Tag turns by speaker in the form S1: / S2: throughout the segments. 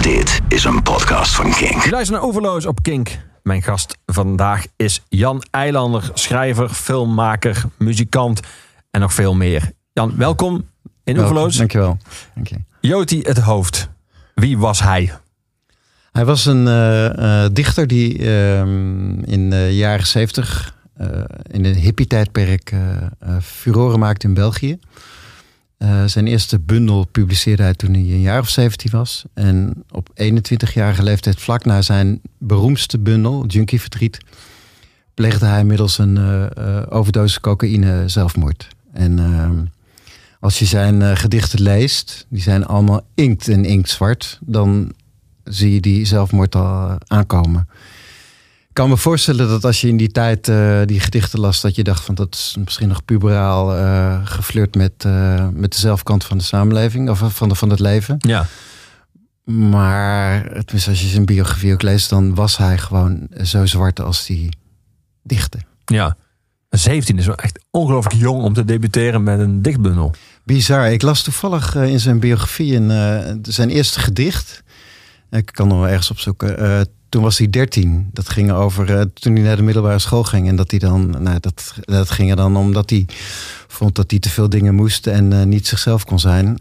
S1: Dit is een podcast van Kink.
S2: Je luistert naar Overloos op Kink. Mijn gast vandaag is Jan Eilander, schrijver, filmmaker, muzikant en nog veel meer. Jan, welkom in Overloos.
S3: Dankjewel. Dank je.
S2: Joti het hoofd. Wie was hij?
S3: Hij was een eh, eh, dichter die ehm, in de jaren zeventig in de hippie-tijdperk eh, eh, furoren maakte in België. Eh, zijn eerste bundel publiceerde hij toen hij een jaar of 17 was. En op 21-jarige leeftijd, vlak na zijn beroemdste bundel, Junkie Verdriet, pleegde hij middels een eh, overdosis cocaïne zelfmoord. En ehm, als je zijn gedichten leest, die zijn allemaal inkt en inktzwart, dan zie je die zelfmoord al aankomen. Ik kan me voorstellen dat als je in die tijd eh, die gedichten las, dat je dacht van dat is misschien nog puberaal eh geflirt met, eh, met de zelfkant van de samenleving of van, de, van het leven.
S2: Ja.
S3: Maar tenminste, als je zijn biografie ook leest, dan was hij gewoon zo zwart als die dichtte.
S2: Ja. 17 is wel echt ongelooflijk jong om te debuteren met een dichtbundel.
S3: Bizar. Ik las toevallig in zijn biografie zijn eerste gedicht. Ik kan nog wel ergens opzoeken. Eh, toen was hij 13. Dat ging over eh, toen hij naar de middelbare school ging. En dat hij dan, nou, dat, dat ging er dan omdat hij vond dat hij te veel dingen moest en eh, niet zichzelf kon zijn.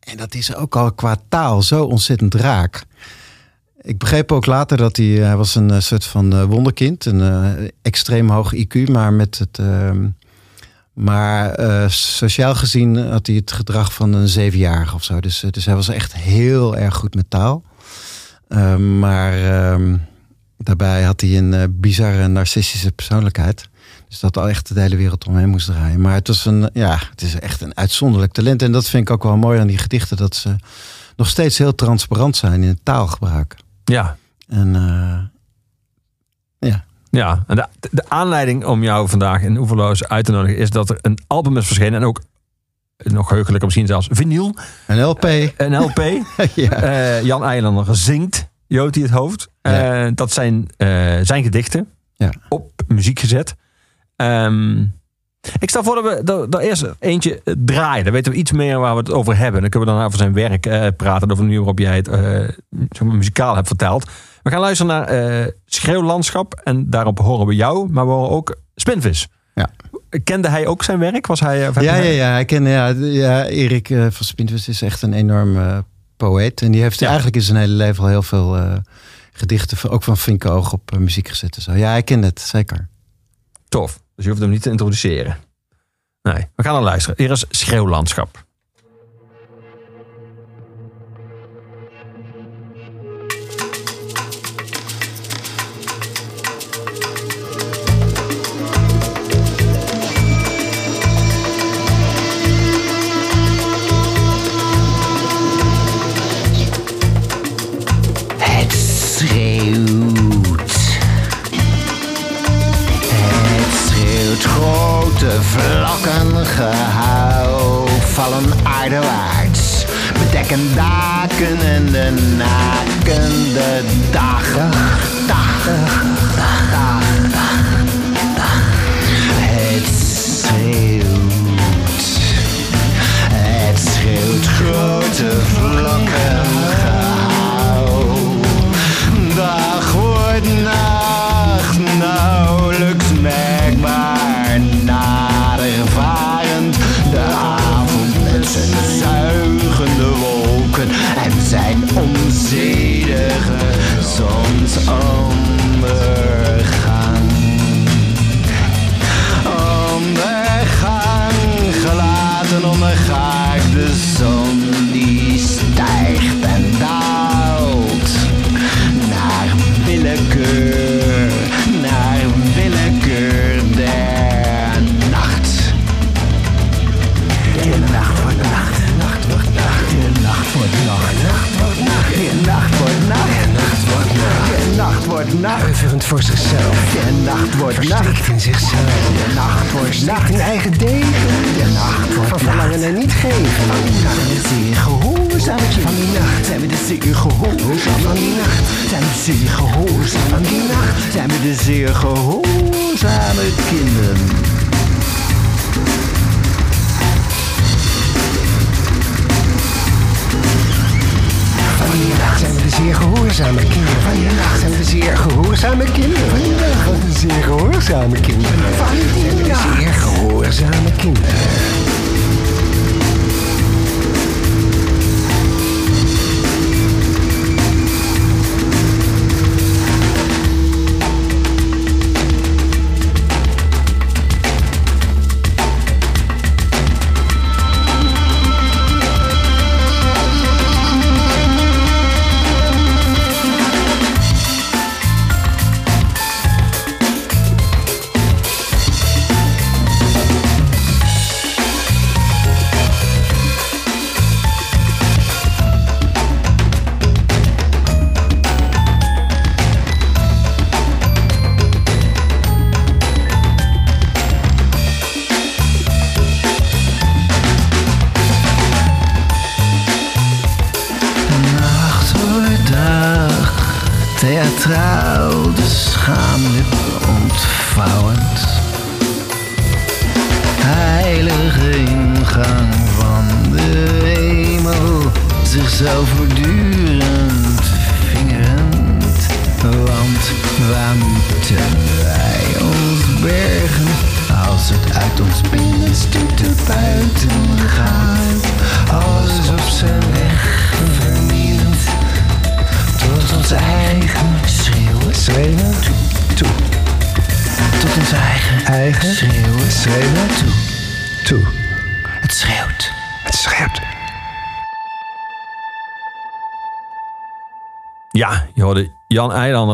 S3: En dat is ook al qua taal zo ontzettend raak. Ik begreep ook later dat hij, hij was een eh, soort van eh, wonderkind. Een eh, extreem hoog IQ, maar met het. ehm, maar eh, sociaal gezien had hij het gedrag van een zevenjarige of zo. Dus, eh, dus hij was echt heel erg goed met taal. Eh, maar ehm, daarbij had hij een eh, bizarre narcistische persoonlijkheid. Dus dat al echt de hele wereld omheen moest draaien. Maar het was een, ja, het is echt een uitzonderlijk talent. En dat vind ik ook wel mooi aan die gedichten. Dat ze nog steeds heel transparant zijn in het taalgebruik.
S2: Ja.
S3: En eh, ja,
S2: Ja, en de, de aanleiding om jou vandaag in Oeverloos uit te nodigen is dat er een album is verschenen en ook nog heugelijker misschien zelfs vinyl,
S3: een LP.
S2: een LP.
S3: ja.
S2: Eh, Jan Eilander zingt Joti het hoofd.
S3: Ja.
S2: Eh, dat zijn eh, zijn gedichten
S3: Ja.
S2: op muziek gezet. Ehm, ik stel voor dat we er eerst eentje draaien. Dan weten we iets meer waar we het over hebben. Dan kunnen we dan over zijn werk eh, praten. Over de manier waarop jij het eh, zeg maar, muzikaal hebt verteld. We gaan luisteren naar eh Schreeuwlandschap. En daarop horen we jou. Maar we horen ook Spinvis.
S3: Ja.
S2: Kende hij ook zijn werk? Was hij, of
S3: Ja, ja, ja. Hij kende, ja, ja Erik eh, van Spintwis is echt een enorm eh, poëet. En die heeft
S2: Ja.
S3: eigenlijk in zijn hele leven al heel veel eh, gedichten, ook van Vinkoog, op eh, muziek gezet. en Zo. Ja, hij kende het, zeker.
S2: Tof. Dus je hoeft hem niet te introduceren. Nee, we gaan dan luisteren. Hier is Schreeuwlandschap.
S4: Bedekken daken en de nakende dagen. Dagen,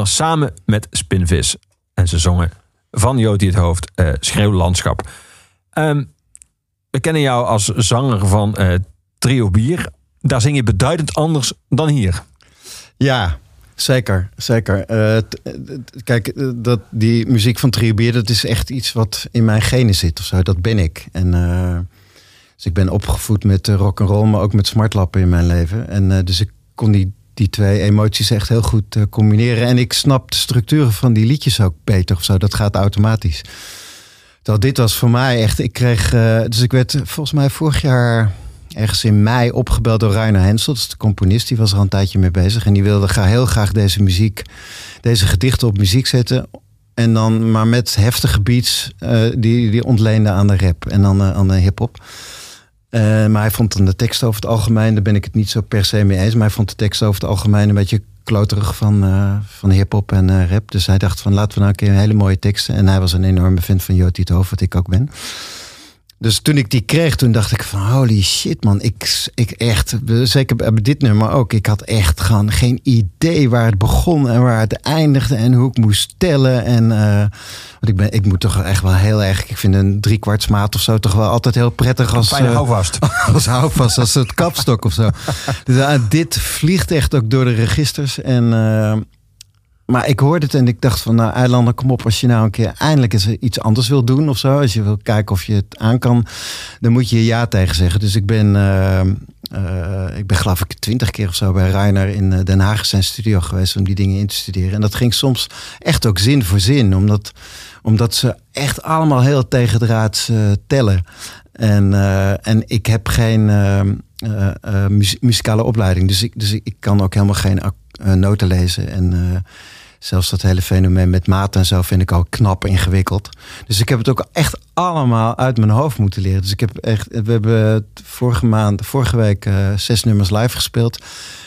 S2: Samen met Spinvis. En ze zongen van Joti het Hoofd, eh Schreeuwlandschap. Ehm, we kennen jou als zanger van eh, Trio Bier. Daar zing je beduidend anders dan hier.
S3: Ja, zeker. zeker. Eh, kijk, dat, die muziek van Triobier, dat is echt iets wat in mijn genen zit of zo. Dat ben ik. En, dus ik ben opgevoed met uh, rock and roll, maar ook met smartlappen in mijn leven. En dus ik kon die, die twee emoties echt heel goed eh, combineren. En ik snap de structuren van die liedjes ook beter of zo. Dat gaat automatisch. Terwijl dit was voor mij echt, ik kreeg, eh, dus ik werd volgens mij vorig jaar ergens in mei opgebeld door Rainer Hensel. Dat de componist, die was er al een tijdje mee bezig. En die wilde graag, heel graag deze muziek, deze gedichten op muziek zetten. En dan maar met heftige beats eh, die, die ontleende aan de rap en dan aan de hip-hop. Eh, maar hij vond dan de tekst over het algemeen, daar ben ik het niet zo per se mee eens. Maar hij vond de tekst over het algemeen een beetje kloterig van, eh, van hip-hop en eh, rap. Dus hij dacht van laten we nou een keer hele mooie teksten. En hij was een enorme fan van Joti het Hoofd, wat ik ook ben. Dus toen ik die kreeg, toen dacht ik van holy shit man. Ik, ik echt, zeker bij dit nummer ook. Ik had echt gewoon geen idee waar het begon en waar het eindigde. En hoe ik moest tellen. En eh, want ik, ben, ik moet toch echt wel heel erg. Ik vind een driekwartsmaat of zo toch wel altijd heel prettig als,
S2: Fijne
S3: eh,
S2: houvast.
S3: als houvast, als het kapstok of zo. Dus eh, dit vliegt echt ook door de registers. En, maar ik hoorde het en ik dacht van, nou Eilanden, kom op. Als je nou een keer eindelijk eens iets anders wil doen of zo. Als je wil kijken of je het aan kan. Dan moet je ja tegen zeggen. Dus ik ben, eh, eh, ik ben geloof ik twintig keer of zo bij Reiner in eh, Den Haag zijn studio geweest. Om die dingen in te studeren. En dat ging soms echt ook zin voor zin. Omdat, omdat ze echt allemaal heel tegendraads eh, tellen. En, eh, en ik heb geen eh, eh, eh, muzikale opleiding. Dus ik, dus ik, kan ook helemaal geen noten lezen. En zelfs dat hele fenomeen met maat en zo vind ik al knap ingewikkeld. Dus ik heb het ook echt allemaal uit mijn hoofd moeten leren. Dus ik heb echt, we hebben vorige maand, vorige week eh, zes nummers live gespeeld.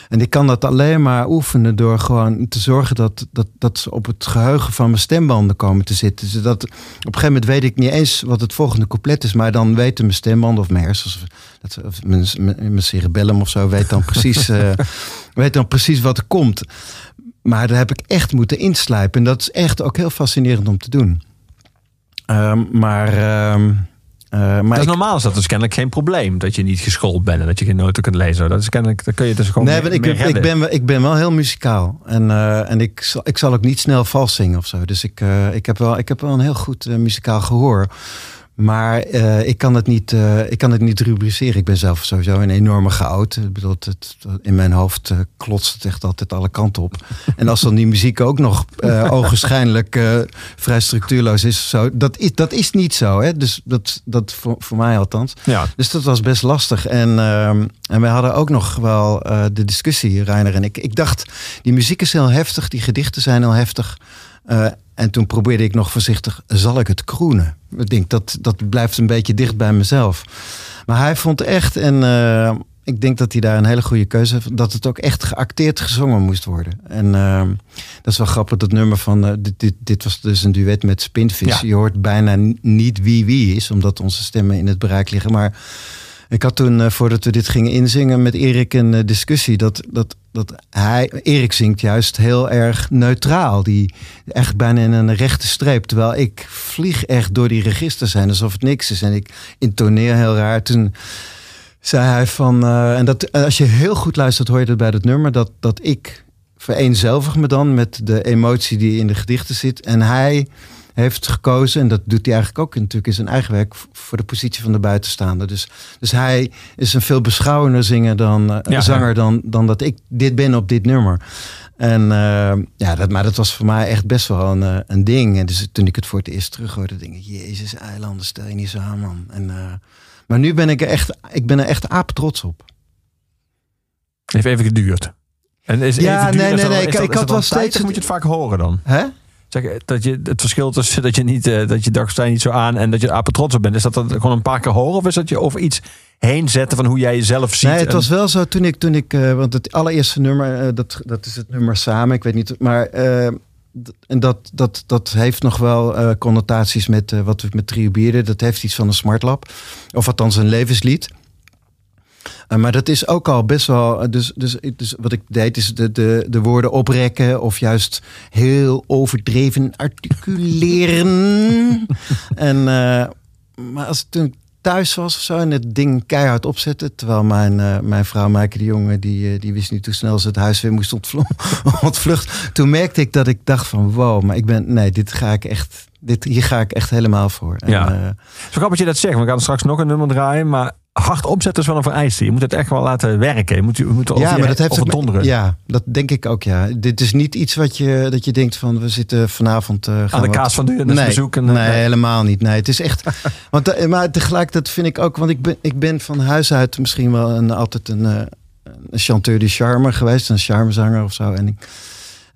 S3: En ik kan dat alleen maar oefenen door gewoon te zorgen dat, dat, dat ze op het geheugen van mijn stembanden komen te zitten. Zodat op een gegeven moment weet ik niet eens wat het volgende couplet is, maar dan weten mijn stembanden of mijn hersens, of, dat- of mijn, mijn, mijn cerebellum of zo, weet dan precies, eh, weet dan precies wat er komt. Maar daar heb ik echt moeten inslijpen. En dat is echt ook heel fascinerend om te doen. Ehm, maar ehm, eh, maar
S2: dat is
S3: ik-
S2: normaal is dat dus kennelijk geen probleem. Dat je niet geschoold bent en dat je geen noten kunt lezen. Dat is kennelijk, dan kun je dus gewoon
S3: Nee,
S2: mee-
S3: ik,
S2: mee
S3: ik, ben, wel- ik ben wel heel muzikaal. En, eh, en ik, zal, ik zal ook niet snel vals zingen of zo. Dus ik, eh, ik, heb, wel, ik heb wel een heel goed muzikaal gehoor. Maar eh, ik, kan het niet, eh, ik kan het niet rubriceren. Ik ben zelf sowieso een enorme goud. Ik bedoel, het, in mijn hoofd uh, klotst het echt altijd alle kanten op. en als dan die muziek ook nog ogenschijnlijk vrij structuurloos is. Zo, dat, is, dat is niet zo. Hè? Dus dat, dat voor, voor mij althans.
S2: Ja.
S3: Dus dat was best lastig. En, ehm, en wij hadden ook nog wel de discussie, Reiner en ik. Ik dacht, die muziek is heel heftig. Die gedichten zijn heel heftig. En toen probeerde ik nog voorzichtig, zal ik het kroenen? Ik denk, dat, dat blijft een beetje dicht bij mezelf. Maar hij vond echt, en uh, ik denk dat hij daar een hele goede keuze heeft, dat het ook echt geacteerd gezongen moest worden. En uh, dat is wel grappig, dat nummer van, uh, dit, dit, dit, was dus een duet met Spinvis. Ja. Je hoort bijna niet wie wie is, omdat onze stemmen in het bereik liggen. Maar ik had toen, voordat we dit gingen inzingen, met Erik een discussie. Dat, dat, dat hij, Erik zingt juist heel erg neutraal. Die echt bijna in een rechte streep. Terwijl ik vlieg echt door die registers heen alsof het niks is. En ik intoneer heel raar. Toen zei hij van. Uh, en dat, als je heel goed luistert, hoor je dat bij dat nummer. Dat, dat ik vereenzelvig me dan met de emotie die in de gedichten zit. En hij heeft gekozen, en dat doet hij eigenlijk ook natuurlijk in zijn eigen werk, voor de positie van de buitenstaander. Dus, dus hij is een veel beschouwender zinger dan, uh, ja, zanger dan, dan dat ik dit ben op dit nummer. En uh, ja, dat, maar dat was voor mij echt best wel een, uh, een ding. En dus toen ik het voor het eerst terug hoorde, denk ik, Jezus, eilanden, stel je niet zo aan, man. En, maar nu ben ik er echt, ik ben er echt aap trots op.
S2: Heeft even geduurd. En is
S3: ja,
S2: even
S3: nee, nee, nee.
S2: ik,
S3: ik had wel steeds.
S2: moet je het vaak horen dan.
S3: Hè?
S2: Zeg, dat je het verschil tussen dat je niet uh, dat je dacht niet zo aan en dat je apen trots op bent. Is dat, dat gewoon een paar keer horen of is dat je over iets heen zetten van hoe jij jezelf ziet?
S3: Nee, het
S2: en...
S3: was wel zo toen ik toen ik uh, want het allereerste nummer uh, dat dat is het nummer samen. Ik weet niet, maar en dat, dat, dat heeft nog wel connotaties met wat we met Trio Bieren. Dat heeft iets van een smartlap. Of althans een levenslied. Uh, maar dat is ook al best wel. Dus, dus, dus wat ik deed, is de, de, de woorden oprekken. of juist heel overdreven articuleren. en, uh, maar als ik toen thuis was of zo en het ding keihard opzetten. Terwijl mijn, uh, mijn vrouw Maaike de Jonge, die, die wist niet hoe snel ze het huis weer moest ontvluchten. Toen merkte ik dat ik dacht van wow, maar ik ben, nee, dit ga ik echt, dit, hier ga ik echt helemaal voor.
S2: Ja. En, uh, Zo grappig dat je dat zegt. We gaan straks nog een nummer draaien, maar hard opzetten is wel een vereiste. Je moet het echt wel laten werken. Je moet, je moet
S3: ja, maar dat heeft
S2: donderen.
S3: Ja, dat denk ik ook. Ja, dit is niet iets wat je dat je denkt van we zitten vanavond uh, gaan
S2: aan de kaas van de
S3: nee,
S2: bezoeken.
S3: Nee, helemaal niet. Nee, het is echt. want uh, maar tegelijk dat vind ik ook, want ik ben ik ben van huis uit misschien wel een altijd een, een chanteur de charme geweest, een charmezanger of zo. En ik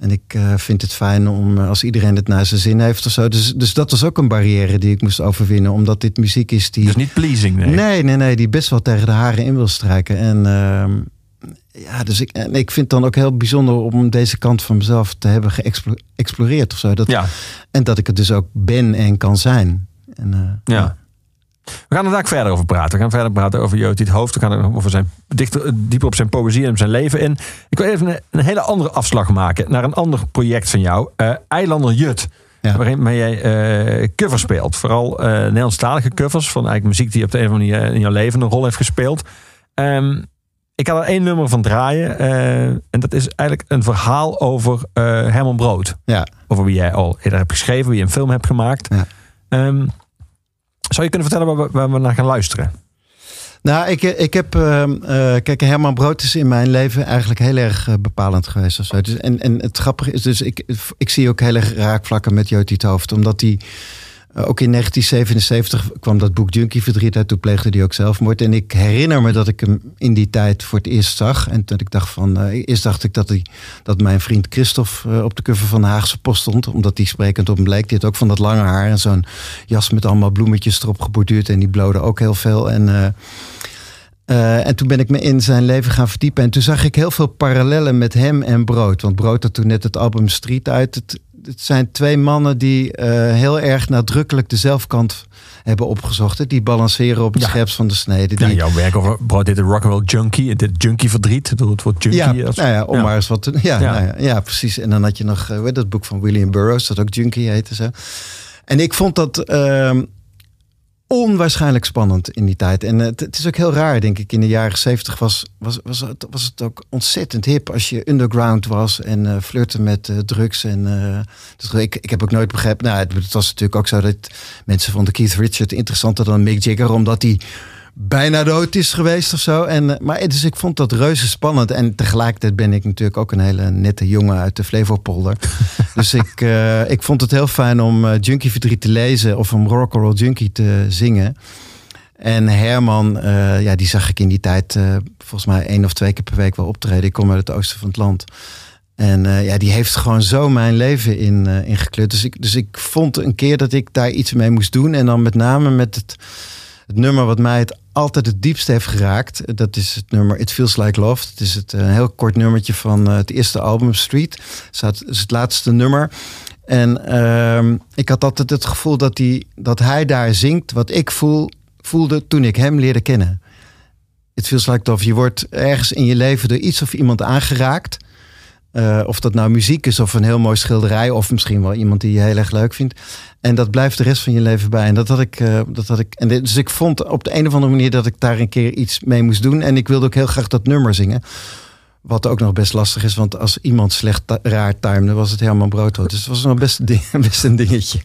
S3: en ik uh, vind het fijn om als iedereen het naar zijn zin heeft of zo. Dus, dus dat was ook een barrière die ik moest overwinnen. Omdat dit muziek is die.
S2: Dus niet pleasing, nee.
S3: Nee, nee, nee. Die best wel tegen de haren in wil strijken. En uh, ja, dus ik, en ik vind het dan ook heel bijzonder om deze kant van mezelf te hebben geëxploreerd of zo. Dat,
S2: ja.
S3: En dat ik het dus ook ben en kan zijn. En, uh,
S2: ja. We gaan er daar verder over praten. We gaan verder praten over Jood het Hoofd. We gaan er over zijn, dichter, dieper op zijn poëzie en zijn leven in. Ik wil even een, een, hele andere afslag maken naar een ander project van jou. Uh, Eilander Jut. Ja. Waarin jij uh, covers speelt. Vooral uh, Nederlandstalige covers van eigenlijk muziek die op de een of andere manier in jouw leven een rol heeft gespeeld. Um, ik kan er één nummer van draaien. en dat is eigenlijk een verhaal over Herman Brood.
S3: Ja.
S2: Over wie jij al eerder hebt geschreven, wie je een film hebt gemaakt.
S3: Ja.
S2: Um, zou je kunnen vertellen waar we, naar gaan luisteren?
S3: Nou, ik, ik heb. Uh, uh, kijk, Herman Brood is in mijn leven eigenlijk heel erg uh, bepalend geweest. Dus, en, en het grappige is dus, ik, ik zie ook heel erg raakvlakken met Jotie Hoofd. Omdat hij. ook in 1977 kwam dat boek Junkie Verdriet uit. Toen pleegde hij ook zelfmoord. En ik herinner me dat ik hem in die tijd voor het eerst zag. En dat ik dacht van. eerst dacht ik dat, hij, dat mijn vriend Christophe op de cover van de Haagse Post stond. Omdat die sprekend op hem bleek. Die had ook van dat lange haar en zo'n jas met allemaal bloemetjes erop geborduurd. En die blode ook heel veel. En. En toen ben ik me in zijn leven gaan verdiepen. En toen zag ik heel veel parallellen met hem en Brood. Want Brood had toen net het album Street uit. Het, het zijn twee mannen die uh, heel erg nadrukkelijk de zelfkant hebben opgezocht. Die balanceren op het ja. scherpst van de snede. Die...
S2: Ja, jouw werk over Brood dit de rock'n'roll junkie. Dit junkie verdriet. Het woord junkie.
S3: Ja,
S2: als...
S3: nou ja, om
S2: ja.
S3: maar eens wat te... Ja, ja. Nou ja, ja, precies. En dan had je nog uh, dat boek van William Burroughs. Dat ook junkie heette. Zo. En ik vond dat... Uh, onwaarschijnlijk spannend in die tijd. En het, het is ook heel raar, denk ik. In de jaren zeventig was, was, was, het, was het ook ontzettend hip als je underground was en uh, flirten met uh, drugs. En, dus ik, ik heb ook nooit begrepen. Nou, het, het, was natuurlijk ook zo dat mensen vonden Keith Richard interessanter dan Mick Jagger, omdat hij bijna dood is geweest of zo. En, maar dus ik vond dat reuze spannend. En tegelijkertijd ben ik natuurlijk ook een hele nette jongen uit de Flevopolder. dus ik, uh, ik vond het heel fijn om uh, Junkie Verdriet te lezen of om Rock'n'Roll Junkie te zingen. En Herman, uh, ja, die zag ik in die tijd volgens mij één of twee keer per week wel optreden. Ik kom uit het oosten van het land. En ja, die heeft gewoon zo mijn leven in, ingekleurd. Dus ik, dus ik vond een keer dat ik daar iets mee moest doen. En dan met name met het het nummer wat mij het altijd het diepst heeft geraakt. Dat is het nummer It Feels Like Love. Het is het, een heel kort nummertje van uh, het eerste album Street. Het is het laatste nummer. En uh, ik had altijd het gevoel dat, die, dat hij daar zingt wat ik voel, voelde toen ik hem leerde kennen. It feels like love. Je wordt ergens in je leven door iets of iemand aangeraakt. Uh, of dat nou muziek is of een heel mooi schilderij. Of misschien wel iemand die je heel erg leuk vindt. En dat blijft de rest van je leven bij. En dat had ik. Uh, dat had ik en dus ik vond op de een of andere manier dat ik daar een keer iets mee moest doen. En ik wilde ook heel graag dat nummer zingen. Wat ook nog best lastig is, want als iemand slecht raar timede, was het Herman Broodhout. Dus het was nog best een, ding, best een dingetje.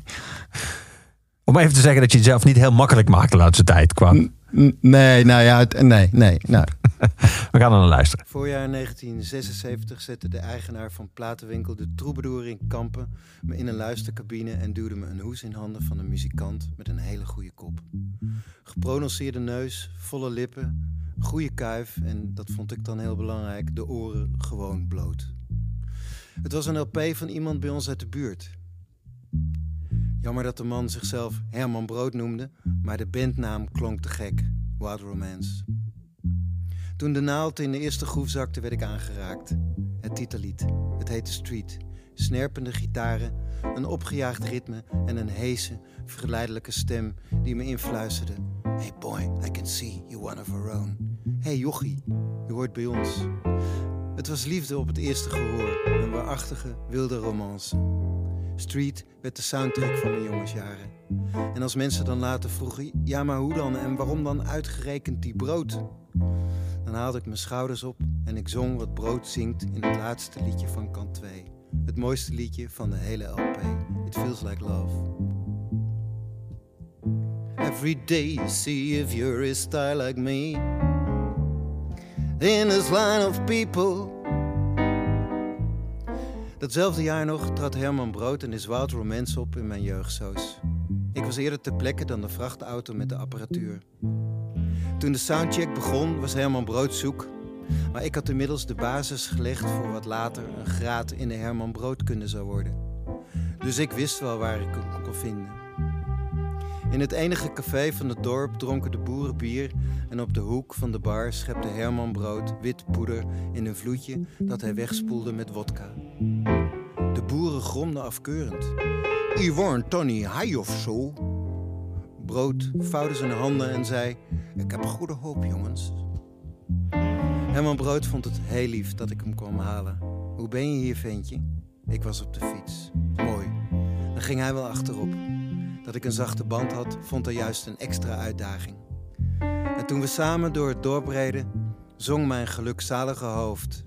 S2: Om even te zeggen dat je het zelf niet heel makkelijk maakte de laatste tijd kwam.
S3: Nee, nou ja, nee, nee. Nou.
S2: We gaan er naar luisteren.
S3: Voorjaar 1976 zette de eigenaar van platenwinkel De Troubadour in Kampen me in een luistercabine en duwde me een hoes in handen van een muzikant met een hele goede kop. Geprononceerde neus, volle lippen, goede kuif en, dat vond ik dan heel belangrijk, de oren gewoon bloot. Het was een LP van iemand bij ons uit de buurt. Jammer dat de man zichzelf Herman Brood noemde, maar de bandnaam klonk te gek. Wild Romance. Toen de naald in de eerste groef zakte, werd ik aangeraakt. Het titellied. Het heette Street. Snerpende gitaren, een opgejaagd ritme en een heese, verleidelijke stem die me influisterde. Hey boy, I can see you one of our own. Hey jochie, je hoort bij ons. Het was liefde op het eerste gehoor, een waarachtige, wilde romance. Street werd de soundtrack van mijn jongensjaren. En als mensen dan later vroegen, ja maar hoe dan en waarom dan uitgerekend die brood? Dan haalde ik mijn schouders op en ik zong wat brood zingt in het laatste liedje van kant 2. Het mooiste liedje van de hele LP. It feels like love. Every day you see if you're a style like me. In this line of people. Datzelfde jaar nog trad Herman Brood en his Wild Romance op in mijn jeugdsoos. Ik was eerder ter plekke dan de vrachtauto met de apparatuur. Toen de soundcheck begon, was Herman Brood zoek. Maar ik had inmiddels de basis gelegd voor wat later een graad in de Herman Broodkunde zou worden. Dus ik wist wel waar ik hem kon vinden. In het enige café van het dorp dronken de boeren bier en op de hoek van de bar schepte Herman Brood wit poeder in een vloedje dat hij wegspoelde met wodka. De boeren gromden afkeurend. Yvonne Tony Hai of zo. Brood vouwde zijn handen en zei: Ik heb goede hoop, jongens. Herman Brood vond het heel lief dat ik hem kwam halen. Hoe ben je hier, ventje? Ik was op de fiets. Mooi. Dan ging hij wel achterop. Dat ik een zachte band had, vond hij juist een extra uitdaging. En toen we samen door het dorp reden, zong mijn gelukzalige hoofd.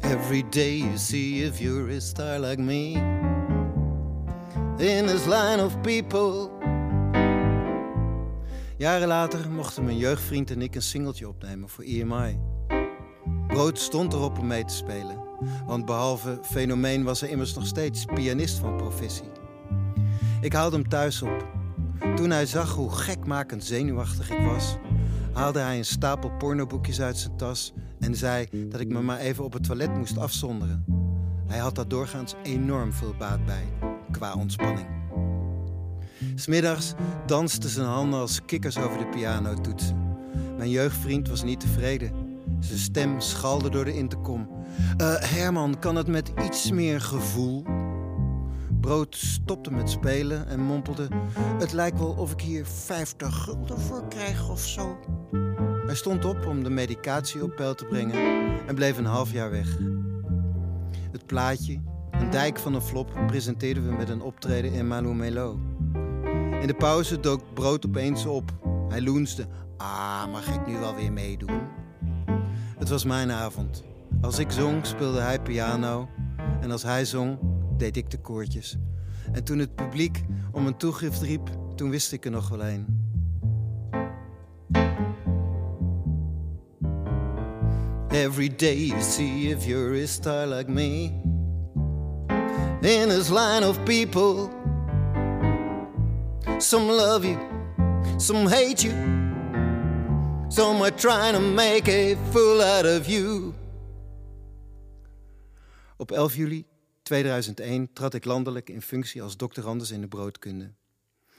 S3: Every day you see if you're star like me. In this line of people. Jaren later mochten mijn jeugdvriend en ik een singeltje opnemen voor EMI. Brood stond erop om mee te spelen. Want behalve fenomeen was hij immers nog steeds pianist van professie. Ik haalde hem thuis op. Toen hij zag hoe gekmakend zenuwachtig ik was, haalde hij een stapel pornoboekjes uit zijn tas en zei dat ik me maar even op het toilet moest afzonderen. Hij had daar doorgaans enorm veel baat bij, qua ontspanning. Smiddags dansten zijn handen als kikkers over de pianotoetsen. Mijn jeugdvriend was niet tevreden. Zijn stem schalde door de intercom. Uh, Herman, kan het met iets meer gevoel? Brood stopte met spelen en mompelde: Het lijkt wel of ik hier 50 gulden voor krijg of zo. Hij stond op om de medicatie op peil te brengen en bleef een half jaar weg. Het plaatje, Een dijk van een flop presenteerden we met een optreden in Manu Melo. In de pauze dook Brood opeens op. Hij loensde. Ah, mag ik nu wel weer meedoen? Het was mijn avond. Als ik zong, speelde hij piano. En als hij zong, deed ik de koortjes. En toen het publiek om een toegift riep, toen wist ik er nog wel een. Every day you see if you're a star like me. In this line of people, some love you, some hate you, some are trying to make a fool out of you. Op 11 juli 2001 trad ik landelijk in functie als doctorandus in de broodkunde.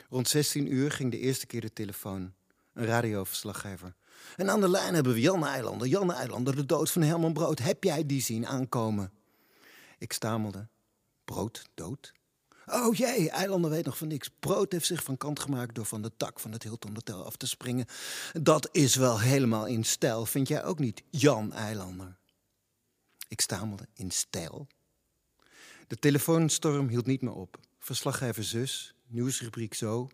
S3: Rond 16 uur ging de eerste keer de telefoon. Een radioverslaggever. En aan de lijn hebben we Jan Eilander. Jan Eilander, de dood van Herman Brood. Heb jij die zien aankomen? Ik stamelde. Brood, dood? Oh jee, Eilander weet nog van niks. Brood heeft zich van kant gemaakt door van de tak van het Hilton Hotel af te springen. Dat is wel helemaal in stijl, vind jij ook niet, Jan Eilander? Ik stamelde in stijl. De telefoonstorm hield niet meer op. Verslaggever zus, nieuwsrubriek zo.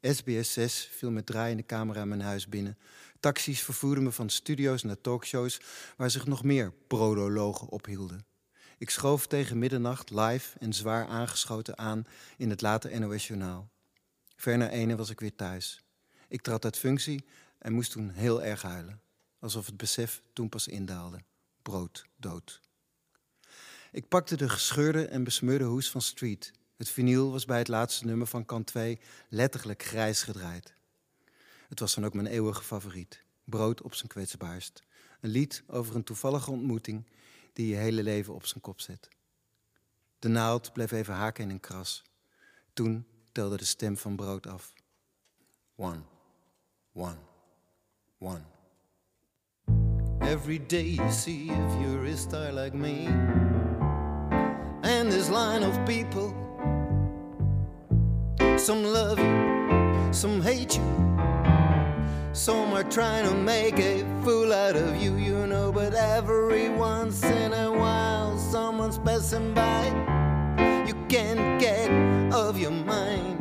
S3: SBS 6 viel met draaiende camera mijn huis binnen. Taxis vervoerden me van studio's naar talkshows waar zich nog meer prodologen ophielden. Ik schoof tegen middernacht live en zwaar aangeschoten aan in het late NOS-journaal. Ver na ene was ik weer thuis. Ik trad uit functie en moest toen heel erg huilen. Alsof het besef toen pas indaalde. Brood, dood. Ik pakte de gescheurde en besmeurde hoes van Street. Het vinyl was bij het laatste nummer van kant 2 letterlijk grijs gedraaid. Het was dan ook mijn eeuwige favoriet. Brood op zijn kwetsbaarst. Een lied over een toevallige ontmoeting die je hele leven op zijn kop zet. De naald bleef even haken in een kras. Toen telde de stem van brood af. One, one, one. Every day you see if you're a star like me. And this line of people, some love you, some hate you. Some are trying to make a fool out of you, you know, but every once in a while someone's passing by. You can't get off your mind.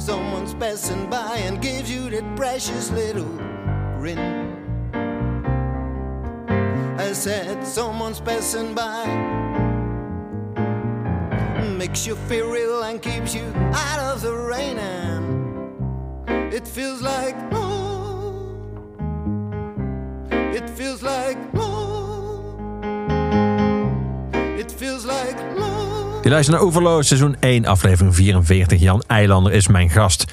S3: Someone's passing by and gives you that precious little grin. I said, someone's passing by. Makes you feel real and keeps you out of the rain. And it feels like love. It feels like love. It feels like love.
S2: Je luistert naar Overloos, seizoen 1, aflevering 44. Jan Eilander is mijn gast.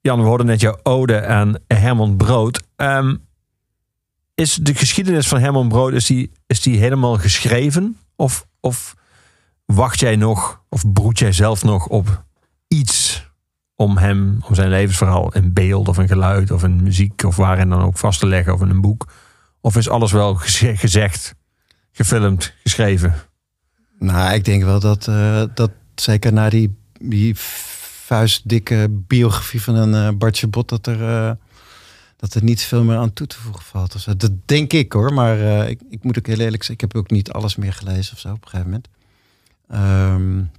S2: Jan, we hoorden net jouw ode aan Herman Brood. Ehm, is de geschiedenis van Herman Brood is die, is die helemaal geschreven? Of, of wacht jij nog, of broed jij zelf nog op iets om hem, om zijn levensverhaal in beeld of in geluid of in muziek of waarin dan ook vast te leggen of in een boek? Of is alles wel geze- gezegd, gefilmd, geschreven?
S3: Nou, ik denk wel dat, eh, dat zeker na die, die vuistdikke biografie van een eh, Bartje Bot... dat er, eh, dat er niet veel meer aan toe te voegen valt. of dat denk ik hoor, maar ik, ik moet ook heel eerlijk zeggen... ik heb ook niet alles meer gelezen of zo op een gegeven moment. Ehm,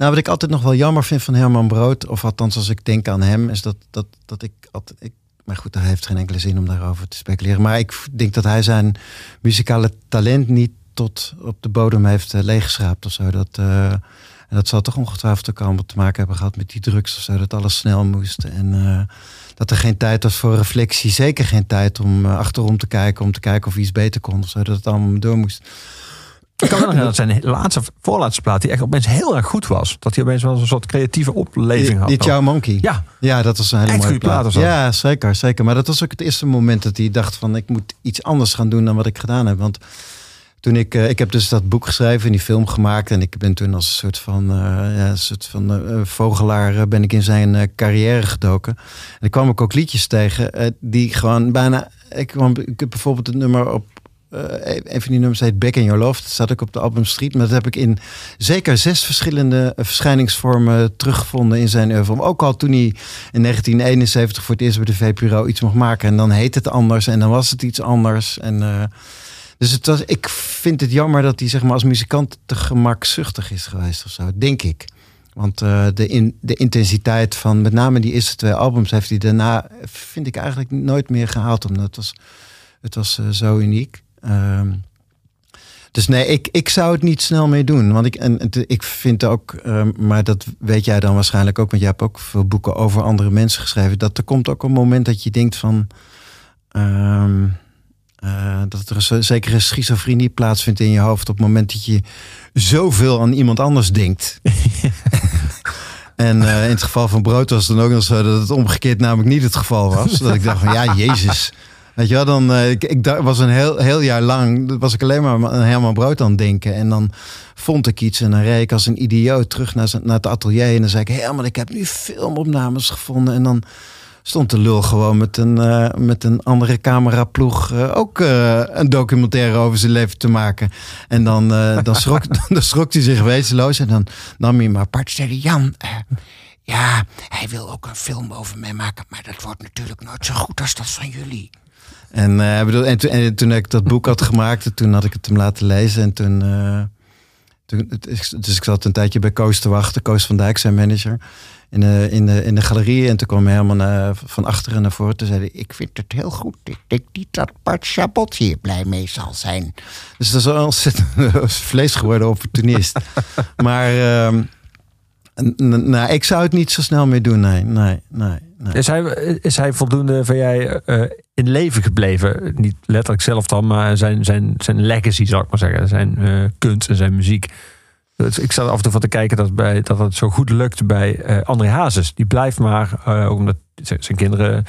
S3: nou, wat ik altijd nog wel jammer vind van Herman Brood... of althans als ik denk aan hem, is dat, dat, dat ik altijd... Ik, maar goed, hij heeft geen enkele zin om daarover te speculeren. Maar ik denk dat hij zijn muzikale talent niet tot op de bodem heeft uh, leeggeschraapt of zo. Dat, eh, en dat zal toch ongetwijfeld ook allemaal te maken hebben gehad met die drugs of zo. Dat alles snel moest. En eh, dat er geen tijd was voor reflectie. Zeker geen tijd om achterom te kijken. Om te kijken of iets beter kon of zo. Dat het allemaal door moest.
S2: Ik kan me herinneren dat zijn laatste, voorlaatste plaat, die echt opeens heel erg goed was. Dat hij opeens wel een soort creatieve opleving had.
S3: die Ciao Monkey.
S2: Ja,
S3: Ja, dat was een hele
S2: Echt
S3: mooie
S2: plaat.
S3: Ja, zeker, zeker. Maar dat was ook het eerste moment dat hij dacht van... ik moet iets anders gaan doen dan wat ik gedaan heb. Want toen ik... eh, ik heb dus dat boek geschreven en die film gemaakt... en ik ben toen als een soort van, eh, ja, soort van eh, vogelaar... eh, ben ik in zijn eh, carrière gedoken. En dan kwam ik ook liedjes tegen eh, die gewoon bijna... Ik, kwam, ik heb bijvoorbeeld het nummer op... eh, een van die nummers heet Back in Your Love. Dat staat ook op de album Street. Maar dat heb ik in zeker zes verschillende eh, verschijningsvormen teruggevonden in zijn oeuvre. Ook al toen hij in 1971 voor het eerst bij de VPRO iets mocht maken. En dan heet het anders en dan was het iets anders. En eh, Dus het was, ik vind het jammer dat hij zeg maar, als muzikant te gemakzuchtig is geweest of zo, denk ik. Want de, de intensiteit van met name die eerste twee albums heeft hij daarna, vind ik eigenlijk nooit meer gehaald. Omdat het was, het was zo uniek. Uh, dus nee, ik, ik zou het niet snel mee doen. Want ik, en, ik vind ook, ehm, maar dat weet jij dan waarschijnlijk ook, want jij hebt ook veel boeken over andere mensen geschreven. Dat er komt ook een moment dat je denkt van. Uh, dat er een zekere schizofrenie plaatsvindt in je hoofd op het moment dat je zoveel aan iemand anders denkt. en uh, in het geval van brood was het dan ook nog zo dat het omgekeerd namelijk niet het geval was. Dat ik dacht van ja, Jezus. Weet je wel, dan, uh, ik, ik was een heel, heel jaar lang, was ik alleen maar aan Herman Brood aan het denken. En dan vond ik iets en dan reed ik als een idioot terug naar, naar het atelier. En dan zei ik, Herman, ik heb nu filmopnames gevonden. En dan stond de lul gewoon met een, uh, met een andere cameraploeg uh, ook uh, een documentaire over zijn leven te maken. En dan, dan, schrok, dan schrok hij zich wezenloos en dan nam hij maar apart. Zei Jan, ja, hij wil ook een film over mij maken, maar dat wordt natuurlijk nooit zo goed als dat van jullie. En, uh, bedoel, en, toen, en, toen ik dat boek had gemaakt, toen had ik het hem laten lezen. En toen, uh, toen, dus ik zat een tijdje bij Koos te wachten. Koos van Dijk, zijn manager. In de, in de, in de galerie. En toen kwam hij helemaal naar, van achteren naar voren. Toen zei hij, ik vind het heel goed. Ik denk niet dat Bart Chabot hier blij mee zal zijn. Dus dat is een ontzettend vlees geworden opportunist. maar... Uh, nou, ik zou het niet zo snel meer doen, nee. nee, nee, nee.
S2: Is, hij, is hij voldoende van jij uh, in leven gebleven? Niet letterlijk zelf dan, maar zijn, zijn, zijn legacy, zou ik maar zeggen. Zijn uh, kunst en zijn muziek. Dus ik zat af en toe van te kijken dat, bij, dat het zo goed lukt bij uh, André Hazes. Die blijft maar, omdat zijn kinderen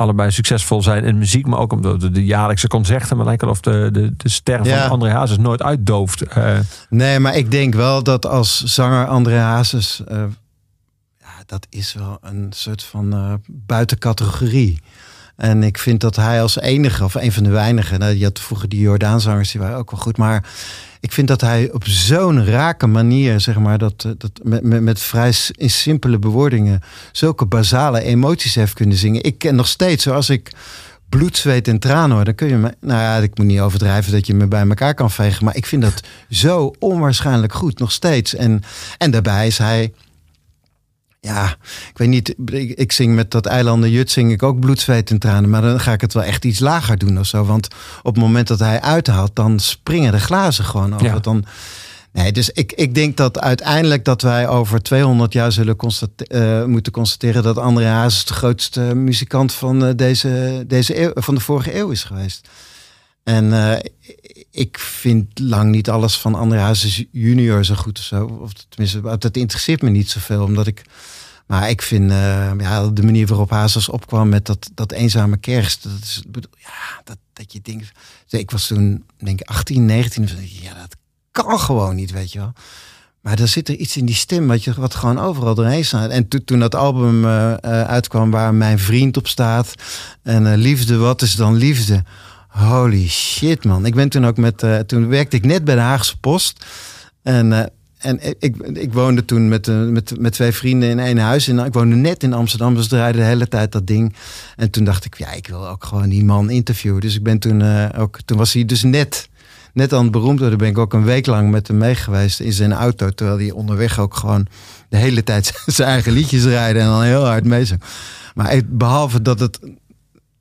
S2: allebei succesvol zijn in muziek, maar ook omdat de, de jaarlijkse concerten, maar lijkt of de, de, de ster van André Hazes nooit uitdooft. Uh,
S3: nee, maar ik denk wel dat als zanger André Hazes, uh, ja, dat is wel een soort van uh, buitencategorie. En ik vind dat hij als enige, of een van de weinigen, nou, je had vroeger die Jordaanzangers, die waren ook wel goed, maar ik vind dat hij op zo'n rake manier, zeg maar, dat, dat met, met, met vrij simpele bewoordingen zulke basale emoties heeft kunnen zingen. Ik ken nog steeds, zoals ik bloed, zweet en tranen hoor, dan kun je me, nou ja, ik moet niet overdrijven dat je me bij elkaar kan vegen, maar ik vind dat zo onwaarschijnlijk goed, nog steeds. En, en daarbij is hij ja, ik weet niet. Ik, ik, zing met dat eilanden Jut zing ik ook bloed, zweet en tranen. Maar dan ga ik het wel echt iets lager doen of zo. Want op het moment dat hij uithaalt, dan springen de glazen gewoon over. Ja. Dan, nee, dus ik, ik denk dat uiteindelijk dat wij over 200 jaar zullen uh, moeten constateren dat André Hazes de grootste muzikant van, uh, deze, deze eeuw, van de vorige eeuw is geweest. En uh, ik vind lang niet alles van André Hazes junior zo goed of zo. Of tenminste, dat interesseert me niet zoveel, omdat ik... Maar ik vind uh, ja, de manier waarop Hazes opkwam met dat, dat eenzame kerst. Dat is, ja, dat, dat je denkt... Ik was toen, denk ik, 18, 19. Ja, dat kan gewoon niet, weet je wel. Maar er zit er iets in die stem wat, je, wat gewoon overal doorheen staat. En to, toen dat album uh, uitkwam waar mijn vriend op staat... en Liefde, wat is dan liefde... Holy shit, man. Ik ben toen ook met. Uh, toen werkte ik net bij de Haagse Post. En, uh, en ik, ik woonde toen met, uh, met, met twee vrienden in één huis. En ik woonde net in Amsterdam, dus draaide de hele tijd dat ding. En toen dacht ik, ja, ik wil ook gewoon die man interviewen. Dus ik ben toen ook. Toen was hij dus net. Net aan het beroemd worden, ben ik ook een week lang met hem mee geweest in zijn auto. Terwijl hij onderweg ook gewoon de hele tijd zijn eigen liedjes rijden en dan heel hard mee Maar behalve dat het